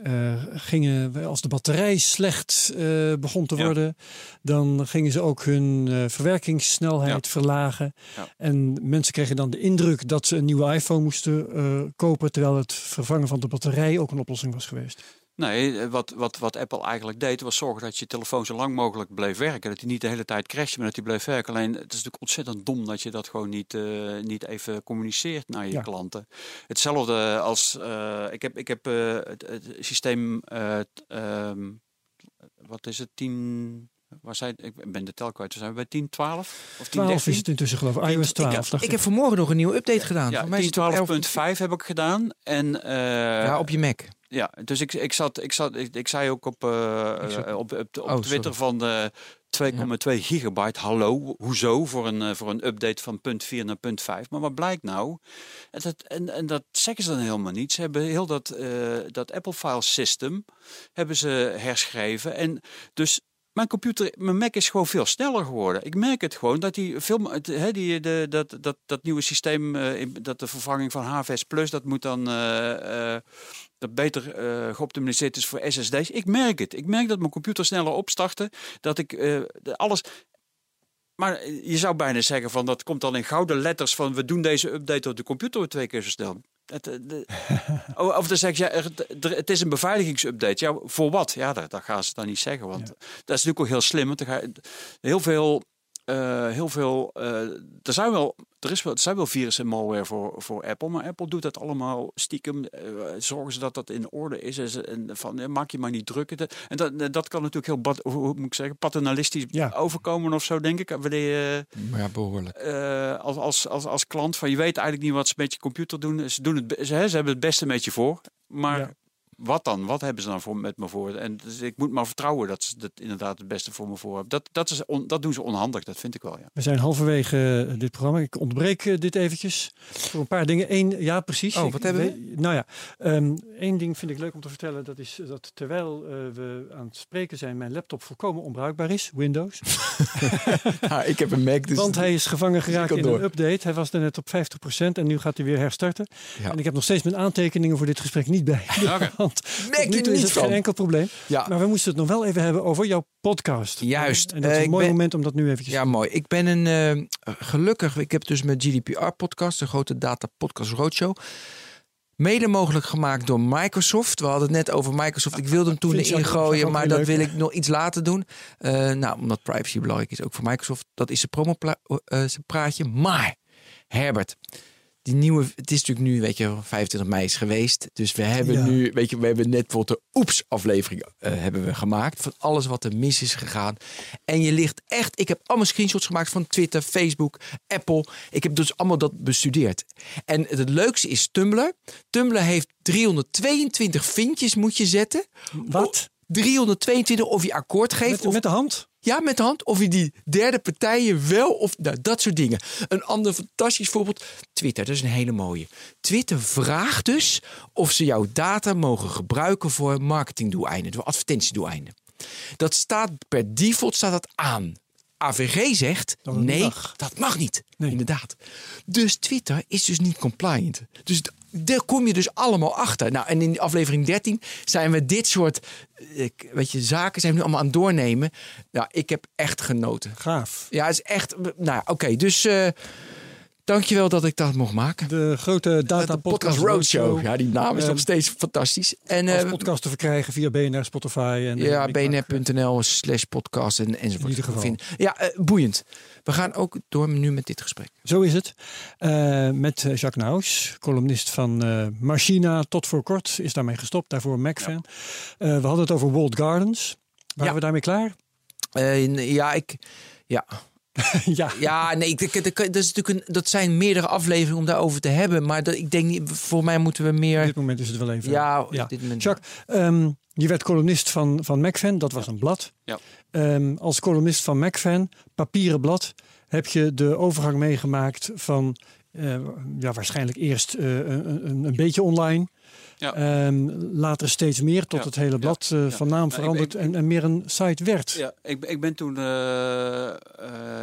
eh, gingen, als de batterij slecht begon te Ja. worden, dan gingen ze ook hun verwerkingssnelheid verlagen. Ja. En mensen kregen dan de indruk dat ze een nieuwe iPhone moesten kopen, terwijl het vervangen van de batterij ook een oplossing was geweest. Nee, eh, wat, wat, wat Apple eigenlijk deed, was zorgen dat je telefoon zo lang mogelijk bleef werken. Dat hij niet de hele tijd crashte, maar dat hij bleef werken. Alleen, het is natuurlijk ontzettend dom dat je dat gewoon niet, eh, niet even communiceert naar je Ja. klanten. Hetzelfde als, eh, ik heb, ik heb het, het systeem, eh, ehm, wat is het, 10... Ik ben de tel kwijt. We zijn we bij 10, 12 of 10, 12 13? is het intussen geloof ik. iOS 12. Ik- Ik heb vanmorgen nog een nieuwe update gedaan. Ja, Voor mij is het op 10, 12.5 heb ik gedaan. En, eh, Ja, op je Mac. Ja, dus ik, ik, zat, ik, zat, ik, ik zei ook op, eh, zat- eh, op, op, op Oh, Twitter van de 2,2 gigabyte. Hallo, hoezo voor een, eh, voor een update van punt 4 naar punt 5? Maar wat blijkt nou? En dat, en, en dat zeggen ze dan helemaal niet. Ze hebben heel dat, eh, dat Apple File System hebben ze herschreven. En dus mijn computer, mijn Mac is gewoon veel sneller geworden. Ik merk het gewoon dat die hè, die, de, dat, dat, dat nieuwe systeem, eh, dat de vervanging van HVS Plus, dat moet dan eh, eh, dat beter geoptimaliseerd is voor SSD's. Ik merk het. Ik merk dat mijn computer sneller opstartte. Dat ik de- alles. Maar je zou bijna zeggen van dat komt dan in gouden letters van we doen deze update op de computer twee keer zo snel. Het, eh, de- Oh, of dan zeg je, er- het is een beveiligingsupdate. Ja, voor wat? Ja, dat, dat gaan ze dan niet zeggen. Want dat is natuurlijk ook heel slim. Want er heel veel, eh, heel veel, eh, er zijn wel, er is wel, er zijn wel virussen en malware voor, voor Apple, maar Apple doet dat allemaal stiekem. eh, zorgen ze dat dat in orde is en, en van, maak je maar niet druk. En dat, dat kan natuurlijk heel, bad, hoe moet ik zeggen, paternalistisch Ja. overkomen of zo, denk ik. Wanneer je, Maar ja, behoorlijk. eh, als, als, als, als klant van je weet eigenlijk niet wat ze met je computer doen. Ze, doen het, ze, ze hebben het beste met je voor. Maar Ja. Wat dan? Wat hebben ze dan voor, met me voor? En dus ik moet maar vertrouwen dat ze dat inderdaad het beste voor me voor hebben. Dat, dat, is on- dat doen ze onhandig, dat vind ik wel. Ja. We zijn halverwege eh, dit programma. Ik onderbreek eh, dit eventjes voor een paar dingen. Eén, ja, precies. Oh, Ik wat hebben we? Nou ja, ehm, één ding vind ik leuk om te vertellen. Dat is dat terwijl eh, we aan het spreken zijn, mijn laptop volkomen onbruikbaar is. Windows. Ja, ik heb een Mac, dus... Want hij is gevangen geraakt in door. een update. Hij was er net op 50% en nu gaat hij weer herstarten. Ja. En ik heb nog steeds mijn aantekeningen voor dit gesprek niet bij. Oké. Want Merk nu je niet geen enkel probleem. Ja. Maar we moesten het nog wel even hebben over jouw podcast. Juist. En dat is Eh, een ik mooi ben- moment om dat nu eventjes Ja, mooi. Ik ben een eh, gelukkig. Ik heb dus mijn GDPR-podcast, de grote data podcast roadshow. Mede mogelijk gemaakt door Microsoft. We hadden het net over Microsoft. Ik wilde hem toen erin gooien, maar dat leuk. wil ik nog iets later doen. Eh, nou, omdat privacy belangrijk is, ook voor Microsoft. Dat is zijn promo praatje. Maar, Herbert, die nieuwe, het is natuurlijk nu, weet je, 25 mei is geweest. Dus we hebben Ja. nu, weet je, we hebben net bijvoorbeeld de Oeps aflevering eh, hebben we gemaakt. Van alles wat er mis is gegaan. En je ligt echt, ik heb allemaal screenshots gemaakt van Twitter, Facebook, Apple. Ik heb dus allemaal dat bestudeerd. En het leukste is Tumblr. Tumblr heeft 322 vinkjes moet je zetten. Wat? 322 of je akkoord geeft. Met, of, met de hand? Ja, met de hand. Of je die derde partijen wel of nou, dat soort dingen. Een ander fantastisch voorbeeld. Twitter, dat is een hele mooie. Twitter vraagt dus of ze jouw data mogen gebruiken voor marketingdoeleinden, voor advertentiedoeleinden. Dat staat per default staat dat aan. AVG zegt Dat nee, mag. dat mag niet. Nee. Inderdaad. Dus Twitter is dus niet compliant. Dus daar kom je dus allemaal achter. Nou, en in aflevering 13 zijn we dit soort eh, weet je, zaken zijn we nu allemaal aan het doornemen. Nou, ik heb echt genoten. Gaaf. Ja, het is echt. Nou, ja, oké. dus eh dankjewel dat ik dat mocht maken. De grote data de podcast roadshow. Ja, die naam is Eh, nog steeds fantastisch. En Als eh, podcast te verkrijgen via BNR, Spotify en ja, eh, bnr.nl slash podcast en, enzovoort. In ieder geval. Vinden. Ja, boeiend. We gaan ook door nu met dit gesprek. Zo is het. Met Jacques Naus, columnist van Machina tot voor kort, is daarmee gestopt. Daarvoor Mac-fan. We hadden het over Walled Gardens. Waren Ja. we daarmee klaar? Ja, ik. Ja, ja. Ja, nee, ik- ik- ik- dat, is natuurlijk een, dat zijn meerdere afleveringen om daarover te hebben. Maar dat, ik denk niet, voor mij moeten we Op meer. dit moment is het wel even. Ja, ja. op dit moment. Jacques, ehm, je werd columnist van, van MacFan. Dat was een blad. Ja. Ehm, als columnist van MacFan, papieren blad, heb je de overgang meegemaakt van eh, ja, waarschijnlijk eerst eh, een, een, een beetje online. Ja. Ehm, later steeds meer tot Ja, het hele blad eh, van naam Nou, ik- veranderd ik- en, en meer een site werd. Ja, ik, ben- ik ben toen eh, eh,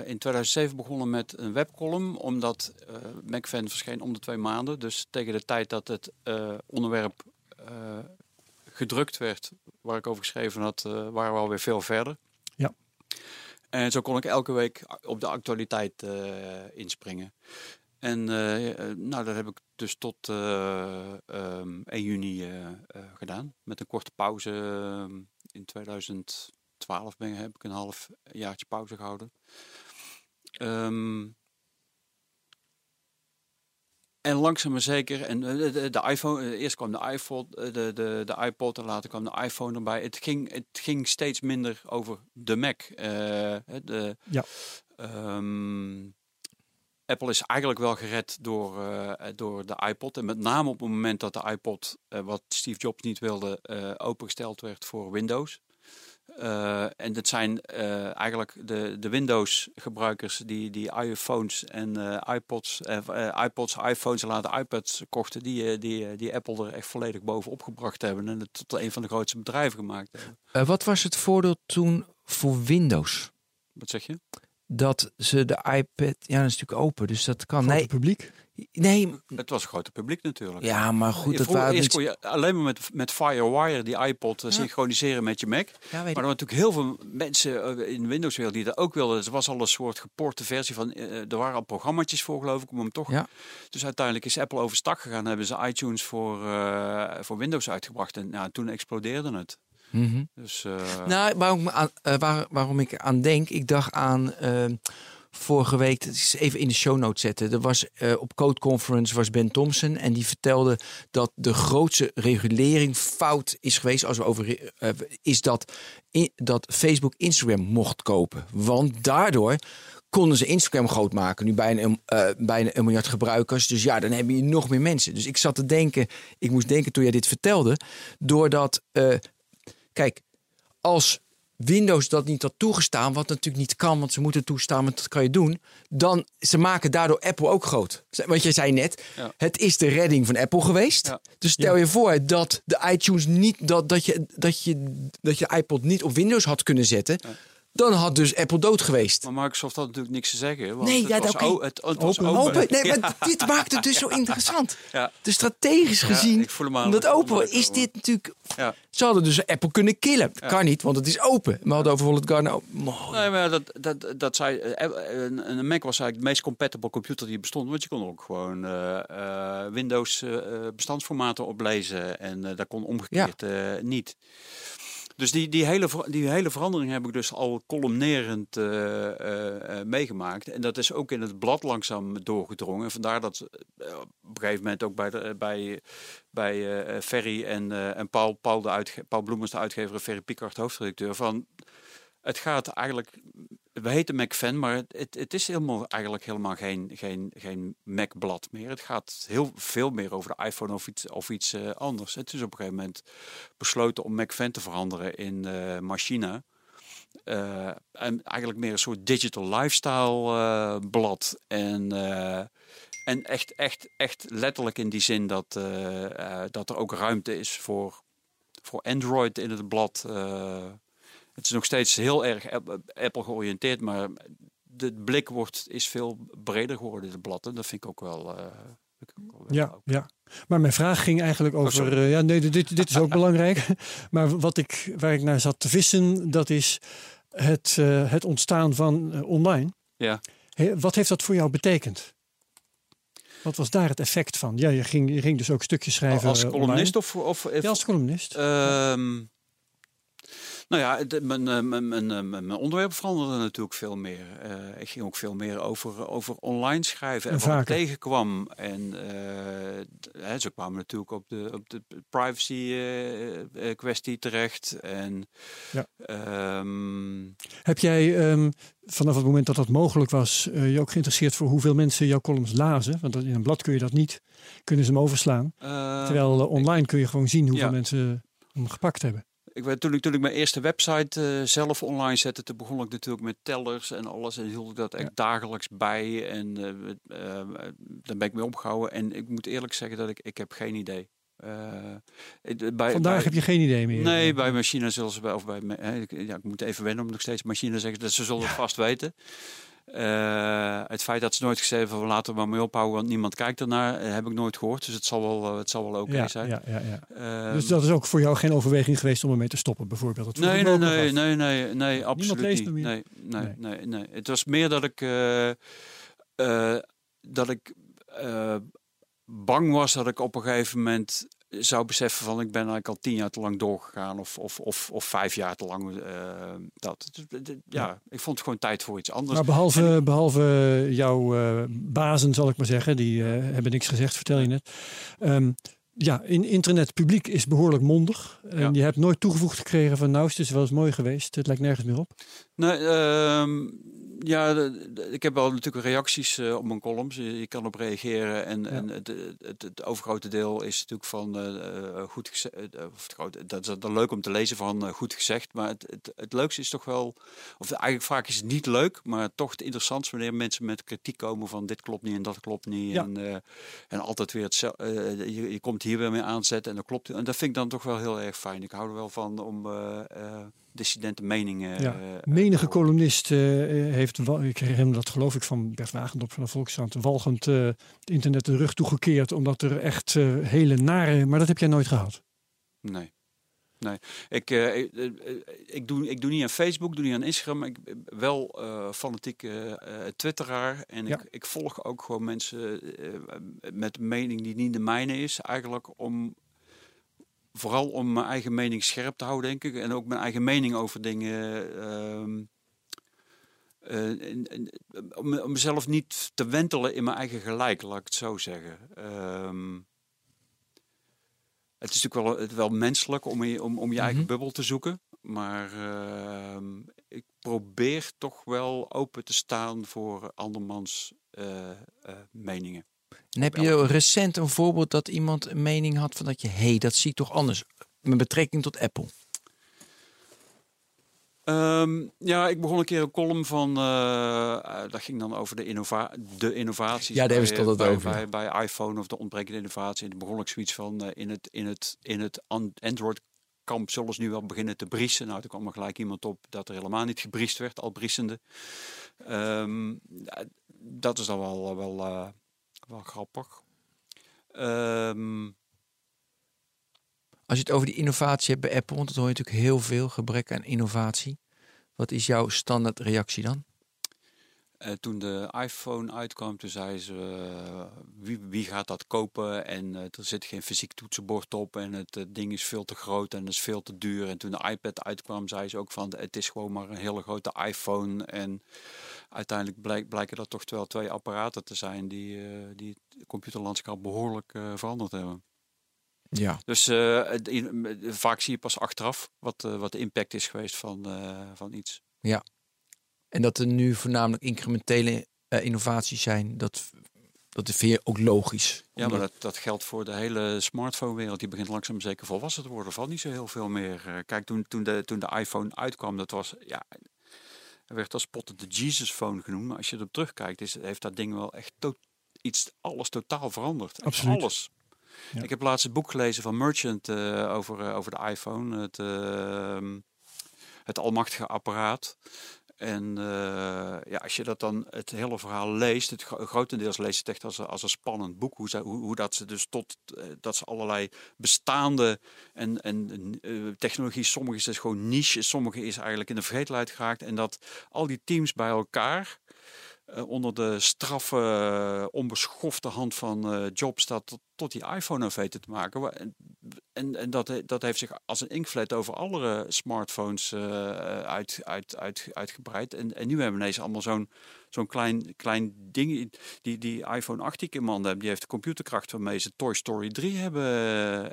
in 2007 begonnen met een webcolumn, omdat MacFan verscheen om de twee maanden. Dus tegen de tijd dat het onderwerp gedrukt werd, waar ik over geschreven had, waren we alweer veel verder. Ja. En zo kon ik elke week op de actualiteit inspringen. En eh, eh, nou, dat heb ik dus tot eh, ehm, 1 juni gedaan. Met een korte pauze ehm, in 2012 ben, heb ik een half jaartje pauze gehouden. Ehm, en langzaam maar zeker, en de, iPhone, eerst kwam de iPod, de, de, de iPod en later kwam de iPhone erbij. Het ging, het ging steeds minder over de Mac. De, Ja. Apple is eigenlijk wel gered door, eh, door de iPod. En met name op het moment dat de iPod, eh, wat Steve Jobs niet wilde, eh, opengesteld werd voor Windows. En dat zijn eigenlijk de, de Windows-gebruikers die, die iPhones en iPods, iPods, iPhones en later iPads kochten, die, die, die Apple er echt volledig bovenop gebracht hebben en het tot een van de grootste bedrijven gemaakt hebben. Wat was het voordeel toen voor Windows? Wat zeg je? Dat ze de iPad, ja, dat is natuurlijk open, dus dat kan. Grote Nee, publiek. nee, Het was een groter publiek natuurlijk. ja, maar goed, dat Vroeger, waren eerst niet... kon je alleen maar met, met FireWire die iPod eh, synchroniseren met je Mac. Ja, Maar er waren natuurlijk heel veel mensen eh, in de Windows-wereld die dat ook wilden. Er was al een soort geporte versie van. eh, er waren al programma's voor, geloof ik, om hem toch. Ja. Dus uiteindelijk is Apple overstag gegaan. en Hebben ze iTunes voor, eh, voor Windows uitgebracht. En nou, toen explodeerde het. Mhm. Dus eh, Nou, waarom, ik me aan, eh, waar, waarom ik aan denk, ik dacht aan eh, vorige week, dat is even in de show notes zetten. Er was eh, op Code Conference was Ben Thompson en die vertelde dat de grootste regulering fout is geweest als we over is dat, in, dat Facebook Instagram mocht kopen, want daardoor konden ze Instagram groot maken. Nu bijna, een- bijna een miljard gebruikers. Dus ja, dan heb je nog meer mensen. Dus ik zat te denken, ik moest denken toen jij dit vertelde, doordat, kijk, als Windows dat niet had toegestaan, wat natuurlijk niet kan, want ze moeten toestaan, want dat kan je doen. Dan ze maken daardoor Apple ook groot. Want je zei net, Ja. het is de redding van Apple geweest. Ja. Dus stel je voor dat de iTunes niet, dat, dat, je, dat, je, dat je iPod niet op Windows had kunnen zetten. Dan had dus Apple dood geweest. maar Microsoft had natuurlijk niks te zeggen. Want Nee, het ja, was, oké. o- het, het was Open. Nee, Ja. maar dit maakt het dus zo interessant. Ja. Dus strategisch Ja, gezien, ik voel aan. omdat voel open is dit natuurlijk... Ja. Ze hadden dus Apple kunnen killen. Kan niet, want het is open. We hadden over Wallet Garden. Mooi. Nee, maar dat, dat, dat zei, eh, een, een Mac was eigenlijk de meest compatible computer die bestond. Want je kon er ook gewoon eh, eh, Windows eh, eh, bestandsformaten oplezen. En eh, dat kon omgekeerd eh, niet. Dus die, die, hele, die hele verandering heb ik dus al columnerend eh, eh, eh, meegemaakt. En dat is ook in het blad langzaam doorgedrongen. Vandaar dat op een gegeven moment ook bij, de, bij, bij Ferry en, en Paul, Paul, de uitge Paul Bloemers, de uitgever, en Ferry Pickard, hoofdredacteur, van het gaat eigenlijk. We heten Mac-fan, maar het, het, is helemaal, eigenlijk helemaal geen, geen, geen Mac-blad meer. Het gaat heel veel meer over de iPhone of iets, of iets eh, anders. Het is op een gegeven moment besloten om Mac-fan te veranderen in. Eh, en eigenlijk meer een soort digital lifestyle blad. En, en echt, echt, echt letterlijk in die zin dat, dat er ook ruimte is voor, voor Android in het blad. Het is nog steeds heel erg App- Apple georiënteerd, maar de blik wordt, is veel breder geworden in het blad. En dat vind ik ook wel. eh, vind ik ook wel Ja, ja. Maar mijn vraag ging eigenlijk over. sorry. eh, ja, nee, dit, dit is ook belangrijk. Maar wat ik, waar ik naar zat te vissen, dat is het, eh, het ontstaan van online. Ja. He- wat heeft dat voor jou betekend? Wat was daar het effect van? Ja, je ging, je ging dus ook stukjes schrijven. Als columnist of, of, Ja, als columnist. Ehm, nou ja, mijn, eh, mijn, mijn, eh, mijn mijn onderwerp veranderde natuurlijk veel meer. Eh, ik ging ook veel meer over, over online schrijven en, En wat ik tegenkwam. En hè, ze kwamen natuurlijk op de, op de privacy kwestie terecht. En Ja. ehm, Heb jij ehm, vanaf het moment dat dat mogelijk was, je ook geïnteresseerd voor hoeveel mensen jouw columns lazen? Want in een blad kun je dat niet, kunnen ze hem overslaan. Terwijl online kun je gewoon zien hoeveel ja. mensen hem gepakt hebben. Ik weet, toen, ik, toen ik mijn eerste website eh, zelf online zette, toen begon ik natuurlijk met tellers en alles. En hield ik dat echt dagelijks bij. En uh, uh, daar ben ik mee opgehouden. En ik moet eerlijk zeggen dat ik, ik heb geen idee. bij, Vandaag heb je geen idee meer? Nee, bij machines zoals bij, of bij, ja, ik moet even wennen om nog steeds machine zeggen, dat ze zullen het vast weten. Uh, het feit dat ze nooit gezegd hebben, laten we maar mee ophouden, want niemand kijkt ernaar, uh, heb ik nooit gehoord. Dus het zal wel, uh, het zal wel oké okay ja, zijn. Ja, ja, ja. Ehm, dus dat is ook voor jou geen overweging geweest om ermee te stoppen, bijvoorbeeld? Nee, nee, nee, nee, nee, nee, absoluut niet. Nee, nee, nee, nee, nee. Het was meer dat ik, dat ik bang was dat ik op een gegeven moment zou beseffen van ik ben eigenlijk al tien jaar te lang doorgegaan of, of, of, of vijf jaar te lang. Uh, dat. Ja, ik vond het gewoon tijd voor iets anders. Maar behalve, behalve jouw uh, bazen, zal ik maar zeggen, die uh, hebben niks gezegd, vertel je net. Um, ja, in internet publiek is behoorlijk mondig. En ja. je hebt nooit toegevoegd gekregen van nou, het is wel eens mooi geweest. Het lijkt nergens meer op. Nee, uh, ja, ik heb wel natuurlijk reacties uh, op mijn columns. Je, kan op reageren. En, ja. en het, het, het, overgrote deel is natuurlijk van uh, goed gezegd. dat is dan leuk om te lezen van goed gezegd. Maar het, het, het leukste is toch wel. Of eigenlijk vaak is het niet leuk, maar toch het interessantste wanneer mensen met kritiek komen van dit klopt niet en dat klopt niet. Ja. En, en altijd weer het. je, je komt hier weer mee aanzetten en dat klopt. En dat vind ik dan toch wel heel erg fijn. Ik hou er wel van om dissidente meningen. Ja. Menige columnist uh, heeft, ik herinner dat geloof ik van Bert Wagendorp van de Volkskrant, walgend het internet de rug toegekeerd, omdat er echt hele nare, maar dat heb jij nooit gehad? Nee. Nee, ik, uh, ik, ik, doe, ik doe niet aan Facebook, doe niet aan Instagram. Ik ben wel uh, fanatiek twitteraar. En ja. ik, ik volg ook gewoon mensen met een mening die niet de mijne is. Eigenlijk om vooral om mijn eigen mening scherp te houden, denk ik. En ook mijn eigen mening over dingen. En, en, om, om, mezelf niet te wentelen in mijn eigen gelijk, laat ik het zo zeggen. Uh, het is natuurlijk wel, het wel menselijk om je, om, om je eigen mm -hmm. bubbel te zoeken. Maar ehm, ik probeer toch wel open te staan voor andermans uh, meningen. En heb je recent een voorbeeld dat iemand een mening had van dat je, hé, hey, dat zie ik toch anders met betrekking tot Apple? Um, ja, ik begon een keer een column van, uh, dat ging dan over de, innova de innovaties. Ja, daar hebben ze het bij, over. Bij, bij, iPhone of de ontbrekende innovatie. En toen begon ik zoiets van, uh, in het, in het, in het Android kamp zullen ze nu wel beginnen te briesen. Nou, toen kwam er gelijk iemand op dat er helemaal niet gebriest werd, al briesende. Um, dat is dan wel, wel uh, wel grappig. Um, Als je het over die innovatie hebt bij Apple, want dat hoor je natuurlijk heel veel, gebrek aan innovatie. Wat is jouw standaard reactie dan? Uh, toen de iPhone uitkwam, toen zei ze, uh, wie, wie, gaat dat kopen? En uh, er zit geen fysiek toetsenbord op en het ding is veel te groot en het is veel te duur. En toen de iPad uitkwam, zei ze ook van, het is gewoon maar een hele grote iPhone. En uiteindelijk blijk, blijken dat toch wel twee apparaten te zijn die, die het computerlandschap behoorlijk veranderd hebben. Ja. Dus vaak zie je pas achteraf wat, wat de impact is geweest van, van iets. Ja. En dat er nu voornamelijk incrementele uh, innovaties zijn, dat, dat vind je ook logisch. Ja, maar dat, dat geldt voor de hele smartphone-wereld. Die begint langzaam zeker volwassen te worden. Er valt niet zo heel veel meer. Uh, kijk, toen, toen, de, toen de iPhone uitkwam, dat was, ja, er werd als spotten de Jesus Phone genoemd. Maar als je erop terugkijkt, is, heeft dat ding wel echt to iets, alles totaal veranderd. Absoluut. Alles. Ja. Ik heb laatst het boek gelezen van Merchant uh, over, over de iPhone. Het, het almachtige apparaat. En uh, ja, als je dat dan het hele verhaal leest, het grotendeels leest het echt als, als een spannend boek. Hoe, hoe, hoe dat ze dus tot uh, dat ze allerlei bestaande en, en uh, technologie, sommige is dus gewoon niche, sommige is eigenlijk in de vergetelheid geraakt. En dat al die teams bij elkaar uh, onder de straffe, uh, onbeschofte hand van uh, Jobs dat tot, tot, die iPhone weten te maken. En, en, en dat, dat heeft zich als een inkvlet over alle smartphones uit, uit, uit, uitgebreid. En, en nu hebben we ineens allemaal zo'n zo'n klein, klein ding. Die, die iPhone 8 die ik in mijn handen heb, die heeft de computerkracht waarmee ze Toy Story 3 hebben,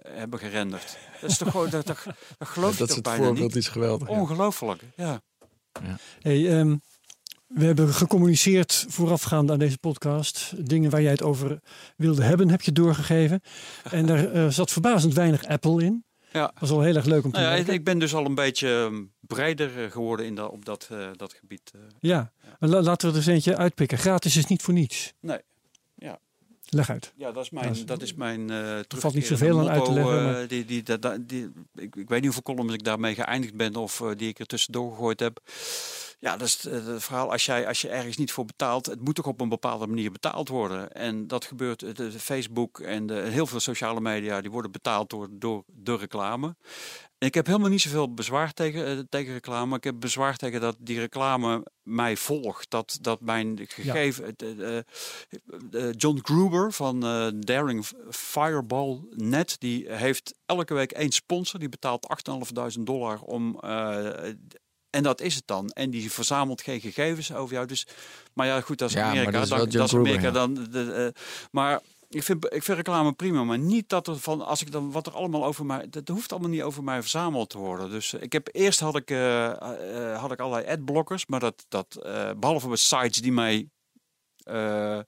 hebben gerenderd. Dat is toch gewoon, dat, dat, dat geloof dat ik toch bijna niet. Dat voorbeeld is geweldig. Ongelooflijk, ja. ja. Hey, um... We hebben gecommuniceerd voorafgaand aan deze podcast. Dingen waar jij het over wilde hebben, heb je doorgegeven. En daar uh, zat verbazend weinig Apple in. Ja. was wel heel erg leuk om te Nou ja, ik, ben dus al een beetje ehm, breder eh, geworden in dat, op dat, eh, dat gebied. eh. Ja, la- laten we er eens eentje uitpikken. Gratis is niet voor niets. Nee. Leg uit. Ja, dat is mijn, Dat is- dat is mijn uh, valt niet zoveel aan uit te leggen, maar- die, die, dat- dat- die, ik, ik weet niet hoeveel columns ik daarmee geëindigd ben of eh, die ik er tussendoor gegooid heb. Ja, dat is het, het verhaal. Als, jij, als je ergens niet voor betaalt, het moet toch op een bepaalde manier betaald worden. En dat gebeurt, de, de Facebook en de, heel veel sociale media, die worden betaald door, door de reclame. En ik heb helemaal niet zoveel bezwaar tegen, eh, tegen reclame. Ik heb bezwaar tegen dat die reclame mij volgt. Dat, dat mijn gegeven... eh, eh, eh, John Gruber van eh, Daring Fireball Net... die heeft elke week één sponsor. Die betaalt 8.500 dollar om... eh, en dat is het dan. En die verzamelt geen gegevens over jou. Dus, maar ja, goed, dat is Ja, Amerika. dat is Dan- dat is Amerika dan. De, eh, maar ik vind, ik vind reclame prima, maar niet dat er van als ik dan wat er allemaal over mij, dat hoeft allemaal niet over mij verzameld te worden. Dus eh, ik heb eerst had ik eh, eh, had ik allerlei adblockers, maar dat dat eh, behalve bij sites die mij eh,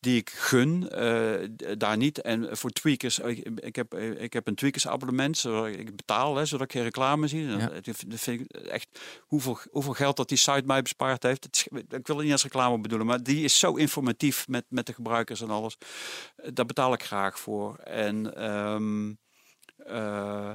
die ik gun, eh, daar niet. En voor tweakers, ik, ik, heb, ik heb een tweakers abonnement, zodat ik betaal, hè, zodat ik geen reclame zie. Ja. Dat vind ik echt hoeveel, hoeveel geld dat die site mij bespaard heeft. Is- ik wil het niet als reclame bedoelen, maar die is zo informatief met, met de gebruikers en alles. Eh, Daar betaal ik graag voor. En ehm, eh,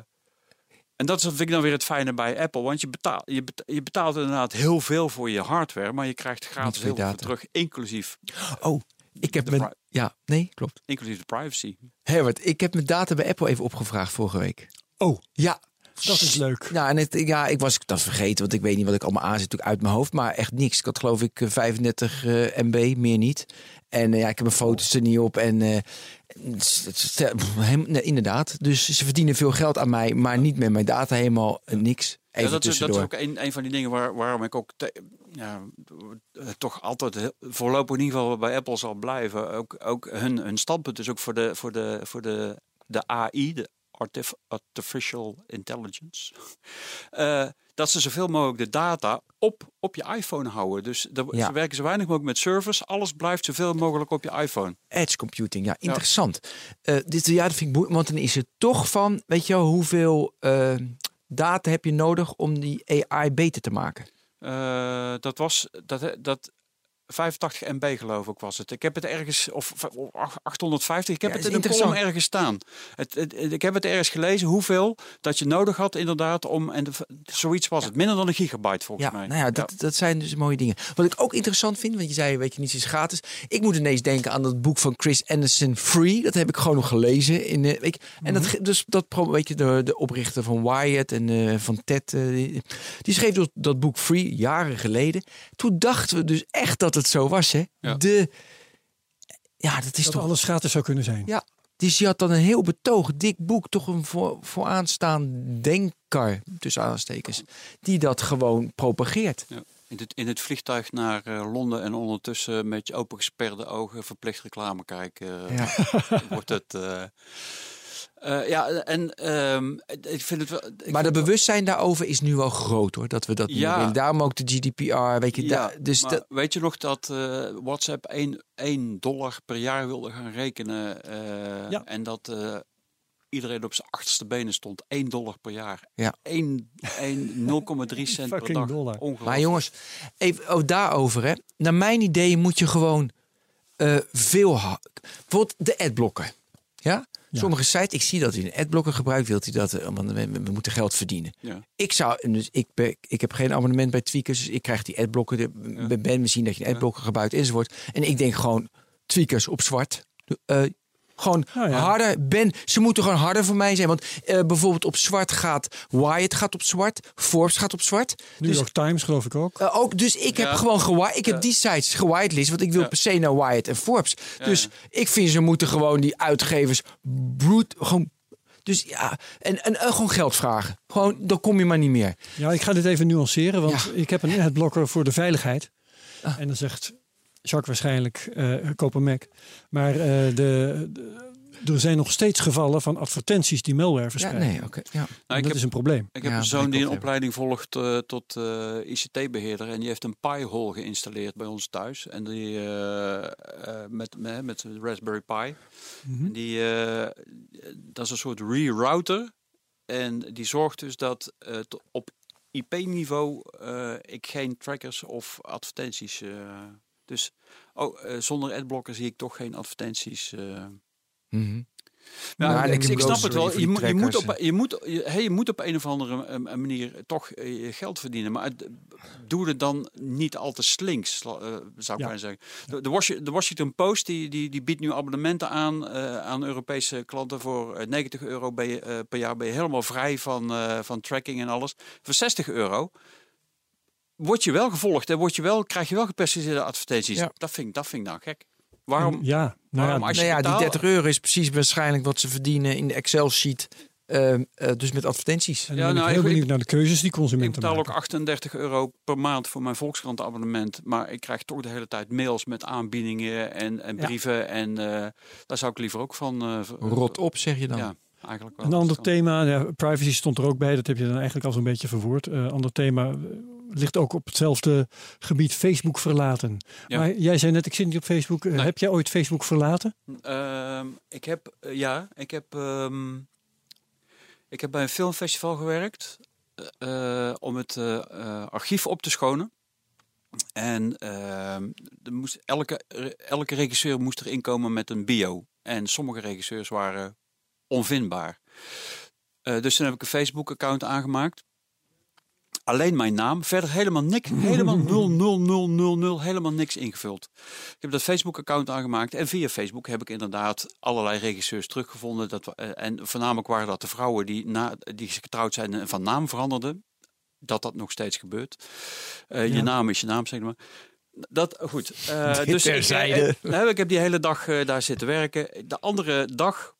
en dat is, vind ik dan weer het fijne bij Apple. Want je betaalt, je betaalt, je betaalt inderdaad heel veel voor je hardware. Maar je krijgt gratis heel veel data. terug. Inclusief, Oh, ik heb mijn... Ja, nee, klopt. inclusief de privacy. Herbert, ik heb mijn data bij Apple even opgevraagd vorige week. Oh, Ja. Dat is leuk. Ja, en het, ja, ik was dat vergeten, want ik weet niet wat ik allemaal aanzet natuurlijk uit mijn hoofd. Maar echt niks. Ik had geloof ik eh, 35 eh, MB, meer niet. En eh, ja, ik heb mijn foto's er niet op. En eh, nee, inderdaad. Dus ze verdienen veel geld aan mij, maar niet met mijn data helemaal eh, niks. Even Ja, dat, is, dat is ook een, een van die dingen waar, waarom ik ook te- ja, eh, toch altijd voorlopig in ieder geval bij Apple zal blijven. Ook, ook hun, hun standpunt is ook voor de, voor de, voor de, de AI, de Artificial Intelligence. eh, dat ze zoveel mogelijk de data op, op je iPhone houden. Dus daar, Ja. ze werken zo weinig mogelijk met servers. Alles blijft zoveel mogelijk op je iPhone. Edge computing, ja, interessant. Eh, dit, ja, dat vind ik boeiend, want dan is het toch van, weet je wel, hoeveel eh, data heb je nodig om die AI beter te maken? Dat was dat, dat 85 MB geloof ik was het. Ik heb het ergens of v- of 850. Ik heb Ja, het in een column ergens staan. Het, het- het- ik heb het ergens gelezen hoeveel dat je nodig had inderdaad om en de, zoiets was het minder dan een gigabyte volgens Ja, mij. nou ja dat, dat zijn dus mooie dingen. Wat ik ook interessant vind, want je zei, weet je, niets is gratis. Ik moet ineens denken aan dat boek van Chris Anderson, Free. Dat heb ik gewoon nog gelezen. In, de weet je, en dat, ge- dus dat, weet je, de, de oprichter van Wired en eh, van TED, eh, die, die schreef dus dat boek Free jaren geleden. Toen dachten we dus echt dat het zo was, hè? Ja. De, ja, dat is Dat toch alles gratis zou kunnen zijn. Ja, dus je had dan een heel betoog, dik boek, toch een voor, vooraanstaand denker, tussen aanstekens, die dat gewoon propageert. Ja. In, het, in het vliegtuig naar eh, Londen en ondertussen met je opengesperde ogen verplicht reclame kijken. eh, Ja. wordt het. eh, eh, ja, en ehm, ik vind het wel. ik Maar de vind- bewustzijn daarover is nu wel groot hoor, dat we dat niet Ja. willen. Daarom ook de GDPR, weet je. Ja, daar- dus dat, weet je nog dat eh, WhatsApp 1, 1 dollar per jaar wilde gaan rekenen? eh, Ja. En dat eh, iedereen op zijn achterste benen stond. 1 dollar per jaar. Ja. 1, 1, 0,3 cent per dag. dollar. Ongelooflijk. maar jongens, even oh, daarover hè. Naar mijn idee moet je gewoon eh, veel... ha- Bijvoorbeeld de adblocker. Ja? Ja. Sommige sites, ik zie dat u een adblocker gebruikt, wilt u dat, eh, want we, we moeten geld verdienen. Ja. Ik zou, dus ik, ik heb geen abonnement bij Tweakers, dus ik krijg die adblocker. De, Ben, ben, we zien dat je een adblocker gebruikt enzovoort. En ik denk gewoon, Tweakers op zwart. Eh, gewoon ja. harder. Ben, ze moeten gewoon harder voor mij zijn. Want eh, bijvoorbeeld op zwart gaat Wyatt gaat op zwart. Forbes gaat op zwart. New Dus, York Times geloof ik ook. eh, ook, dus ik heb gewoon gewi- ik heb Ja. die sites gewitelist, want ik wil Ja. per se naar Wyatt en Forbes. Ja, Dus ja. ik vind ze moeten gewoon die uitgevers broed, gewoon, dus ja, en, en, en gewoon geld vragen. Gewoon, dan kom je maar niet meer. Ja, ik ga dit even nuanceren, want Ja. ik heb een adblocker voor de veiligheid. Ah. En dan zegt Jacques waarschijnlijk, eh koop een Mac. Maar eh, de, de- er zijn nog steeds gevallen van advertenties die malware Ja, verspreiden. nee, oké. ja. Nou, dat heb, is een probleem. ik heb Ja, een zoon die een opleiding volgt eh, tot eh, ICT-beheerder. En die heeft een Pi-hole geïnstalleerd bij ons thuis. En die eh, eh, met, met, met de Raspberry Pi. Mhm. En die, eh, dat is een soort rerouter En die zorgt dus dat eh, t- op IP-niveau eh, ik geen trackers of advertenties. Eh, dus oh, eh, zonder adblocker zie ik toch geen advertenties. eh. Ja, Nou, ik, snap het wel. Je, je, moet op, je, moet, je, hey, je moet op een of andere eh, manier toch eh, je geld verdienen. Maar doe het dan niet al te slinks, eh, zou ik Ja. maar zeggen. De, de, Washi- de Washington Post die, die, die biedt nu abonnementen aan eh, aan Europese klanten. Voor eh, 90 euro ben je, eh, per jaar ben je helemaal vrij van, eh, van tracking en alles. Voor 60 euro word je wel gevolgd en word je wel, krijg je wel gepersiseerde advertenties. Ja. Dat, vind, ik- dat vind ik nou gek. Waarom? Ja, nou waarom ja, als je Nou ja, die betaalt- 30 euro is precies waarschijnlijk wat ze verdienen in de Excel-sheet. ehm, eh, dus met advertenties. en Ja, nou, ik heel ik- benieuwd naar de keuzes die Ik consumenten betaal ook maken. 38 euro per maand voor mijn Volkskrant abonnement. Maar ik krijg toch de hele tijd mails met aanbiedingen en, en Ja. brieven. En eh, daar zou ik liever ook van... eh, Rot op, zeg je dan. Ja, eigenlijk wel. Een ander thema, ja, privacy stond er ook bij, dat heb je dan eigenlijk al zo'n beetje verwoord. Een ander thema ligt ook op hetzelfde gebied, Facebook verlaten. Ja. Maar jij zei net, ik zit niet op Facebook. Eh, Nee. Heb jij ooit Facebook verlaten? Ehm, ik heb, eh, ja, ik heb, ehm, ik heb bij een filmfestival gewerkt eh, om het eh, eh, archief op te schonen. En ehm, er moest, elke, elke regisseur moest erin komen met een bio. En sommige regisseurs waren onvindbaar. Eh, dus toen heb ik een Facebook-account aangemaakt. Alleen mijn naam, verder helemaal niks, helemaal 00000, helemaal niks ingevuld. Ik heb dat Facebook-account aangemaakt en via Facebook heb ik inderdaad allerlei regisseurs teruggevonden. Dat, eh, en voornamelijk waren dat de vrouwen die, na, die getrouwd zijn en van naam veranderden. Dat dat nog steeds gebeurt. Eh, Ja. Je naam is je naam, zeg maar. Dat, goed. eh, dus ik, terzijde. nou, ik heb die hele dag daar zitten werken. De andere dag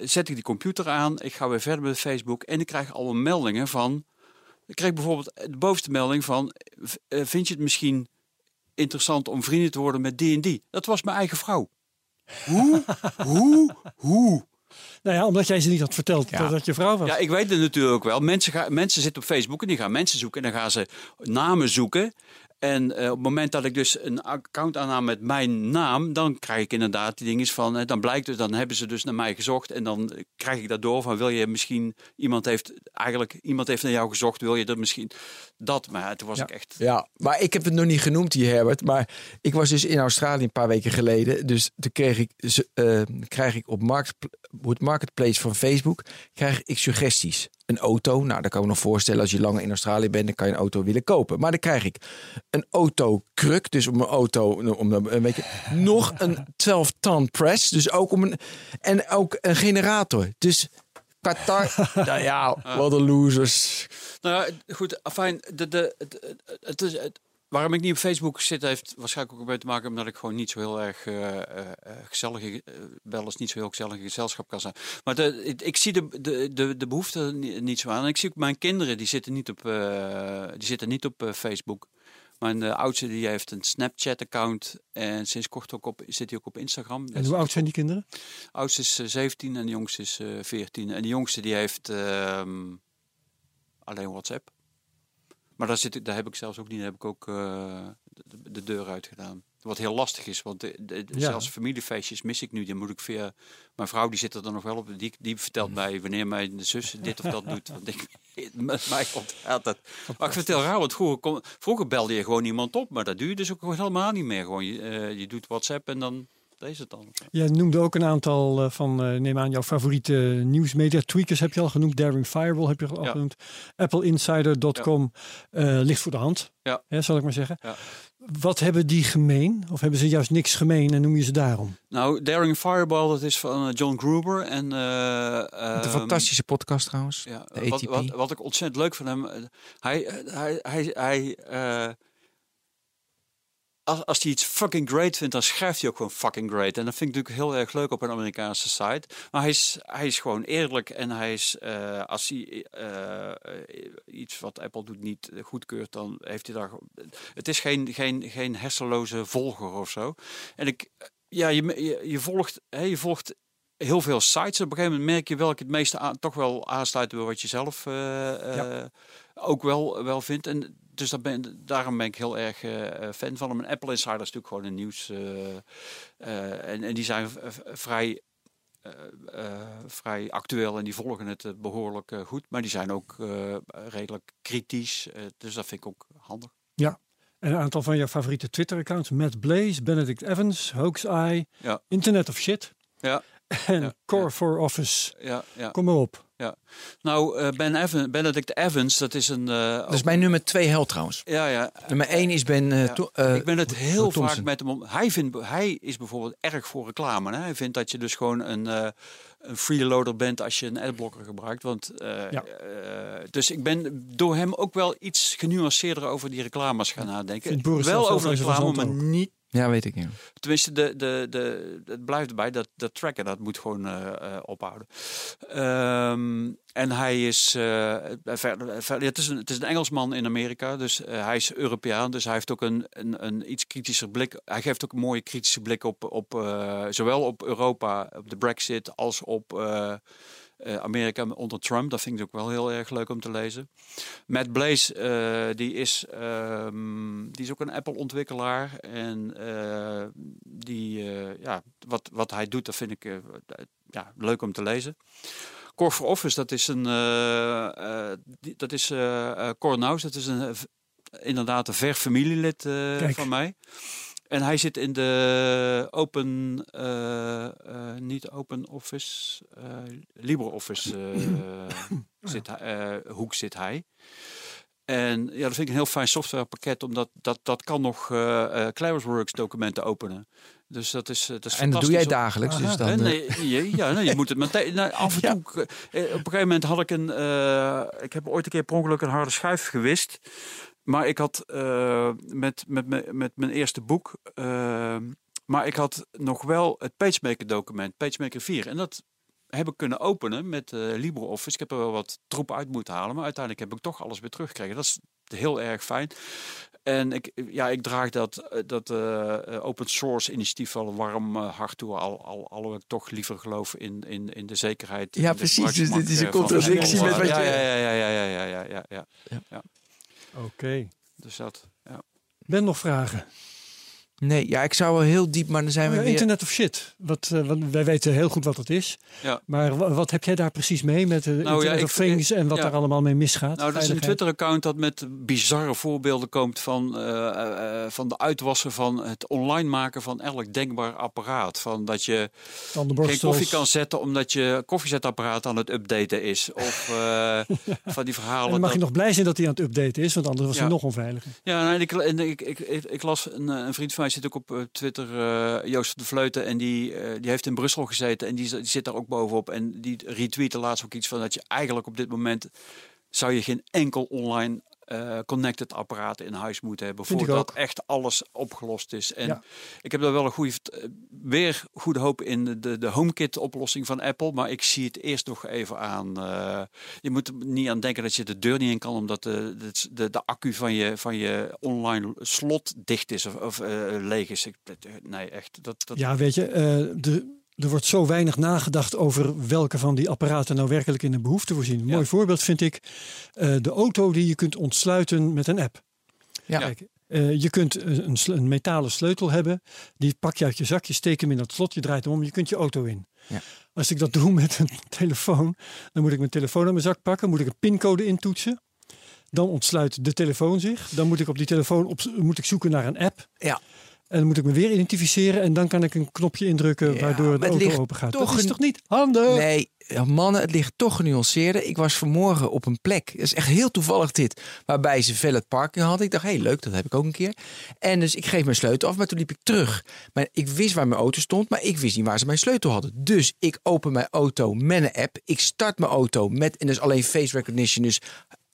zet ik die computer aan. Ik ga weer verder met Facebook. En ik krijg allemaal meldingen van... Ik kreeg bijvoorbeeld de bovenste melding van... eh, vind je het misschien interessant om vrienden te worden met die en die? Dat was mijn eigen vrouw. Hoe? Hoe? Hoe? Nou ja, omdat jij ze niet had verteld Ja. dat dat je vrouw was. Ja, ik weet het natuurlijk wel. Mensen, gaan, mensen zitten op Facebook en die gaan mensen zoeken. En dan gaan ze namen zoeken. En eh, op het moment dat ik dus een account aannam met mijn naam, dan krijg ik inderdaad die dingen van, eh, dan blijkt het, dan hebben ze dus naar mij gezocht en dan krijg ik dat door van, wil je misschien, iemand heeft eigenlijk, iemand heeft naar jou gezocht, wil je dat misschien, dat, maar toen was Ja. ik echt, Ja, maar ik heb het nog niet genoemd hier, Herbert. Maar ik was dus in Australië een paar weken geleden. Dus toen kreeg ik, eh, krijg ik op het marketplace van Facebook krijg ik suggesties. Een auto, nou dat kan ik me nog voorstellen. Als je langer in Australië bent, dan kan je een auto willen kopen. Maar dan krijg ik een autokruk. Dus om een auto, om een beetje, nog een 12-ton press. Dus ook om een, en ook een generator. Dus Qatar, nou ja, wat een losers. Nou ja, goed, afijn, de, de, het, is, het, waarom ik niet op Facebook zit, heeft waarschijnlijk ook mee te maken omdat ik gewoon niet zo heel erg eh, eh, eh, gezellige, eh, wel eens niet zo heel gezellige gezelschap kan zijn. Maar de, ik, zie de, de, de, de behoefte niet, zo aan. En ik zie ook mijn kinderen, die zitten niet op, die zitten niet op Facebook. Mijn oudste die heeft een Snapchat-account en sinds kort ook op, zit hij ook op Instagram. En hoe oud zijn die kinderen? De oudste is eh, 17 en de jongste is eh 14. En de jongste die heeft ehm, alleen WhatsApp. Maar daar, zit, ik- daar heb ik zelfs ook niet, daar heb ik ook eh, de, de deur uit gedaan. Wat heel lastig is, want de, de- Ja. zelfs familiefeestjes mis ik nu. Die moet ik via mijn vrouw, die zit er dan nog wel op. Die, die vertelt mij wanneer mijn zus dit of dat doet. Want ik, met mij ontgaat dat. Maar ik heel raar, want vroeger, kon, vroeger belde je gewoon iemand op. Maar dat doe je dus ook helemaal niet meer. Gewoon, je, eh, je doet WhatsApp en dan is het dan. Jij noemde ook een aantal eh, van, eh, neem aan, jouw favoriete nieuwsmedia. Tweakers heb je al genoemd, Daring Firewall heb je al Ja. genoemd. AppleInsider.com eh, ligt voor de hand, Ja. hè, zal ik maar zeggen. Ja. Wat hebben die gemeen? Of hebben ze juist niks gemeen en noem je ze daarom? Nou, Daring Fireball, dat is van John Gruber. En, eh, Een ehm, fantastische podcast trouwens. Ja, de wat, ATP. wat, wat ik ontzettend leuk van hem. Hij, hij, hij, hij eh, als, als hij iets fucking great vindt, dan schrijft hij ook gewoon fucking great. En dat vind ik natuurlijk heel erg leuk op een Amerikaanse site. Maar hij is, hij is gewoon eerlijk en hij is, eh, als hij eh, iets wat Apple doet niet goedkeurt, dan heeft hij daar. Het is geen, geen, geen hersenloze volger of zo. En ik, ja, je, je, je volgt, hè, je volgt heel veel sites. Op een gegeven moment merk je welke het meeste aan, toch wel aansluit bij wat je zelf eh, ook wel, wel vindt. En dus daar ben, daarom ben ik heel erg eh, fan van hem. En Apple Insider is natuurlijk gewoon een nieuws. eh, eh, en, en die zijn vrij eh, eh, vrij actueel en die volgen het eh, behoorlijk eh, goed. Maar die zijn ook eh, redelijk kritisch. eh, dus dat vind ik ook handig. En een aantal van jouw favoriete Twitter-accounts. Matt Blaze, Benedict Evans, Hoax Eye, Ja. Internet of Shit. Ja. En Ja, Core ja. for Office. Ja, ja. Kom maar op. Nou, eh, ben Evan, Benedict Evans, dat is een... eh, Dat is mijn nummer twee held trouwens. Ja, ja. Nummer één is Ben... eh, Ja. Ik ben het heel Thompson. vaak met hem om. Hij, vindt, hij is bijvoorbeeld erg voor reclame. Hè? Hij vindt dat je dus gewoon een, een freeloader bent als je een adblocker gebruikt. Want, Ja. dus ik ben door hem ook wel iets genuanceerder over die reclames gaan nadenken. Wel over reclame, maar niet. Ja, weet ik niet. Tenminste, de, de, de, het blijft erbij. Dat, dat tracker, dat moet gewoon eh, eh, ophouden. Ehm, en hij is, verder, het, is een, het is een Engelsman in Amerika, dus hij is Europeaan. Dus hij heeft ook een, een, een iets kritischer blik. Hij geeft ook een mooie kritische blik op, op zowel op Europa, op de Brexit, als op eh, Amerika onder Trump. Dat vind ik ook wel heel erg leuk om te lezen. Matt Blaze, eh, die, is, ehm, die is ook een Apple-ontwikkelaar. En eh, die, ja, wat, wat hij doet, dat vind ik ja, leuk om te lezen. Core for Office, dat is een. die- dat is Cor Naus, dat is een, inderdaad een ver familielid van mij. En hij zit in de open, eh, eh, niet open office, eh LibreOffice zit, hij- hoek zit hij. En ja, dat vind ik een heel fijn softwarepakket, omdat dat, dat kan nog CloudWorks documenten openen. Dus dat is, dat is En dat doe jij dagelijks. Dus dan, nee, ja, nee, je moet het meteen. Nou, af en toe. Op een gegeven moment had ik een. ik heb ooit een keer per ongeluk een harde schijf gewist. Maar ik had eh, met, met, met, mijn eerste boek. Eh, maar ik had nog wel het PageMaker document, PageMaker 4. En dat heb ik kunnen openen met eh, LibreOffice. Ik heb er wel wat troep uit moeten halen. Maar uiteindelijk heb ik toch alles weer teruggekregen. Dat is heel erg fijn. En ik, ja, ik draag dat, dat open source initiatief al warm uh, hart toe. Al, al, al ik toch liever geloof in, in, in de zekerheid. Ja, precies. Dus dit is een contradictie met wat je... Ja, ja, ja, ja, ja, ja, ja, ja. ja. ja. Oké. Dus dat, ja. Ben nog vragen? Nee, ja, ik zou wel heel diep, maar dan zijn we Ja, weer... Internet of Shit. Wat, eh, wat- wij weten heel goed wat het is. Ja. Maar wa- wat heb jij daar precies mee met de ja, Internet ik- of Things en wat ja. daar allemaal mee misgaat? Nou, dat is een? Twitter-account dat met bizarre voorbeelden komt van, eh, eh, van de uitwassen van het online maken van elk denkbaar apparaat. Van dat je geen koffie kan zetten omdat je koffiezetapparaat aan het updaten is. Of eh, van die En verhalen. dan mag je dat- nog blij zijn dat hij aan het updaten is, want anders was hij nog onveiliger. Ja, nee, ik, en ik, ik, ik, ik las een, eh, een vriend van mij zit ook op eh, Twitter, eh, Joost de Vleuten, en die, eh, die heeft in Brussel gezeten en die, die zit daar ook bovenop. En die retweette laatst ook iets van dat je eigenlijk op dit moment zou je geen enkel online eh, connected apparaat in huis moeten hebben Vind voordat echt alles opgelost is. En Ja. ik heb daar wel een goede, eh, weer goede hoop in de, de, de HomeKit oplossing van Apple, maar ik zie het eerst nog even aan. eh, je moet er niet aan denken dat je de deur niet in kan, omdat de, de, de, accu van je, van je online slot dicht is of, of leeg is. Ik, nee, echt. Dat, dat, Ja, weet je, de, er wordt zo weinig nagedacht over welke van die apparaten nou werkelijk in een behoefte voorzien. Een Ja. mooi voorbeeld vind ik eh, de auto die je kunt ontsluiten met een app. Ja. Kijk, eh, je kunt een, een metalen sleutel hebben, die pak je uit je zakje, steek hem in dat slot, je draait hem om, je kunt je auto in. Ja. Als ik dat doe met een telefoon, dan moet ik mijn telefoon uit mijn zak pakken, moet ik een pincode intoetsen. Dan ontsluit de telefoon zich. Dan moet ik op die telefoon op, moet ik zoeken naar een app. Ja. En dan moet ik me weer identificeren en dan kan ik een knopje indrukken Ja, waardoor het auto ligt open gaat. toch Dat is toch niet handig? Nee, ja, mannen, het ligt toch genuanceerder. Ik was vanmorgen op een plek, dat is echt heel toevallig dit, waarbij ze valet parking hadden. Ik dacht, hé hey, leuk, dat heb ik ook een keer. En dus ik geef mijn sleutel af, maar toen liep ik terug. Maar ik wist waar mijn auto stond, maar ik wist niet waar ze mijn sleutel hadden. Dus ik open mijn auto met een app. Ik start mijn auto met, en dus alleen face recognition, dus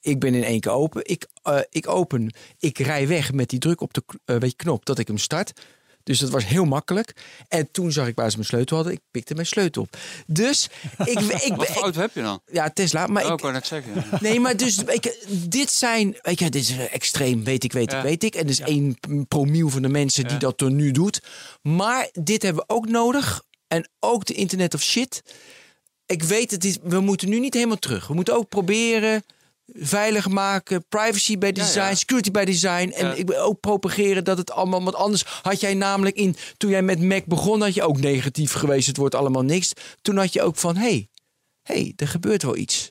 ik ben in één keer open. Ik, eh, ik open, ik rij weg met die druk op de eh, weet je, knop dat ik hem start. Dus dat was heel makkelijk. En toen zag ik waar ze mijn sleutel hadden. Ik pikte mijn sleutel op. Dus ik, ik, Wat ik, voor auto heb je dan? ja, Tesla. Maar Oh, ik ik, wou net zeggen. nee, maar dus je, dit zijn, weet je, dit is eh, extreem, weet ik, weet ik, weet ik. En dus één promiel van de mensen die dat er nu doet. Maar dit hebben we ook nodig. En ook de internet of shit. Ik weet het is, we moeten nu niet helemaal terug. We moeten ook proberen veilig maken, privacy bij design, ja. security bij design. En Ja. ik wil ook propageren dat het allemaal wat anders. Had jij namelijk in, toen jij met Mac begon, had je ook negatief geweest. Het wordt allemaal niks. Toen had je ook van, hé, hey, hey, er gebeurt wel iets.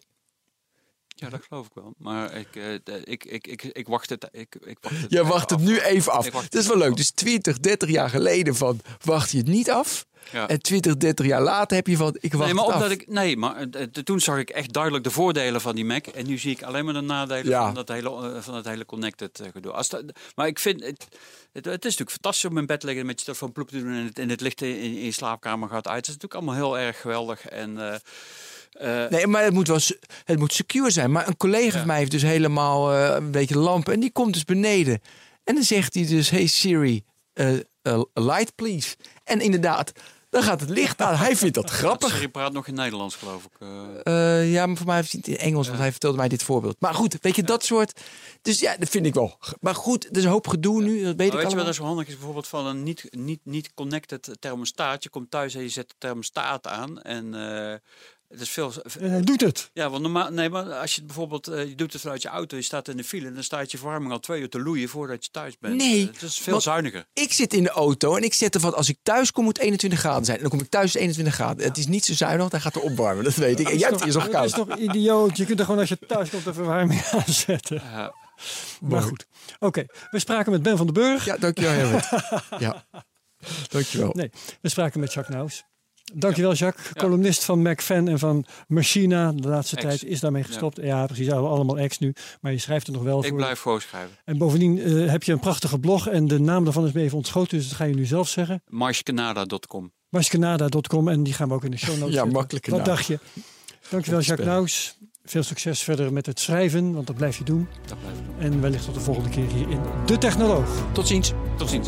Ja, dat geloof ik wel. Maar ik, eh, ik, ik, ik, ik wacht het. Ik, ik wacht het Je wacht het af. nu even af. Dat is het wel leuk. af. Dus 20, 30 jaar geleden van wacht je het niet af. Ja. En 20, 30 jaar later heb je van ik wacht Nee, maar het omdat af. ik, nee, maar eh, toen zag ik echt duidelijk de voordelen van die Mac. En nu zie ik alleen maar de nadelen Ja. van, dat hele, eh, van dat hele connected gedoe. Als dat, maar ik vind, het, het, het is natuurlijk fantastisch om in bed te liggen met je telefoon ploep te doen. En het, en het licht in, in je slaapkamer gaat uit. Het is natuurlijk allemaal heel erg geweldig. En, eh, Nee, maar het moet wel het moet secure zijn. Maar een collega van mij heeft dus helemaal eh, een beetje lampen. En die komt dus beneden. En dan zegt hij dus: Hey Siri, eh, light please. En inderdaad, dan gaat het licht aan. Hij vindt dat grappig. Siri praat nog in Nederlands, geloof ik. ja, maar voor mij heeft hij het in Engels, want hij vertelde mij dit voorbeeld. Maar goed, weet je, dat soort. Dus ja, dat vind ik wel. Maar goed, er is een hoop gedoe nu, dat weet Maar ik weet je allemaal. wat er zo handig is? Bijvoorbeeld van een niet, niet, niet connected thermostaat. Je komt thuis en je zet de thermostaat aan. En het is veel... En hij doet het. Ja, want normaal, nee, maar als je het bijvoorbeeld, eh, je doet het vanuit je auto, je staat in de file, dan staat je verwarming al twee uur te loeien voordat je thuis bent. Nee, Eh, het is veel zuiniger. Ik zit in de auto en ik zet ervan als ik thuis kom moet 21 graden zijn. En dan kom ik thuis is 21 graden. Het is niet zo zuinig, want hij gaat er opwarmen. Dat weet ik. En jij hebt hier zo Dat is toch idioot? Je kunt er gewoon als je thuis komt de verwarming aanzetten. Ja. Maar goed. Oké, we spraken met Ben van den Burg. Ja, dankjewel Herbert. Ja, dankjewel. Nee, we spraken met Jacques Naus. Dankjewel Jacques, columnist van MacFan en van Machina. De laatste Ex. tijd is daarmee gestopt. Ja, precies, allemaal ex nu. Maar je schrijft er nog wel Ik voor. blijf gewoon schrijven. En bovendien eh, heb je een prachtige blog en de naam daarvan is me even ontschoten. Dus dat ga je nu zelf zeggen. Marshcanada.com. Mascanada.com en die gaan we ook in de show notes Ja, zetten. makkelijke Wat dacht je? Dankjewel Jacques. Naus. Veel succes verder met het schrijven, want dat blijf je doen. Dat blijf ik doen. En wellicht tot de volgende keer hier in De Technoloog. Tot ziens. Tot ziens.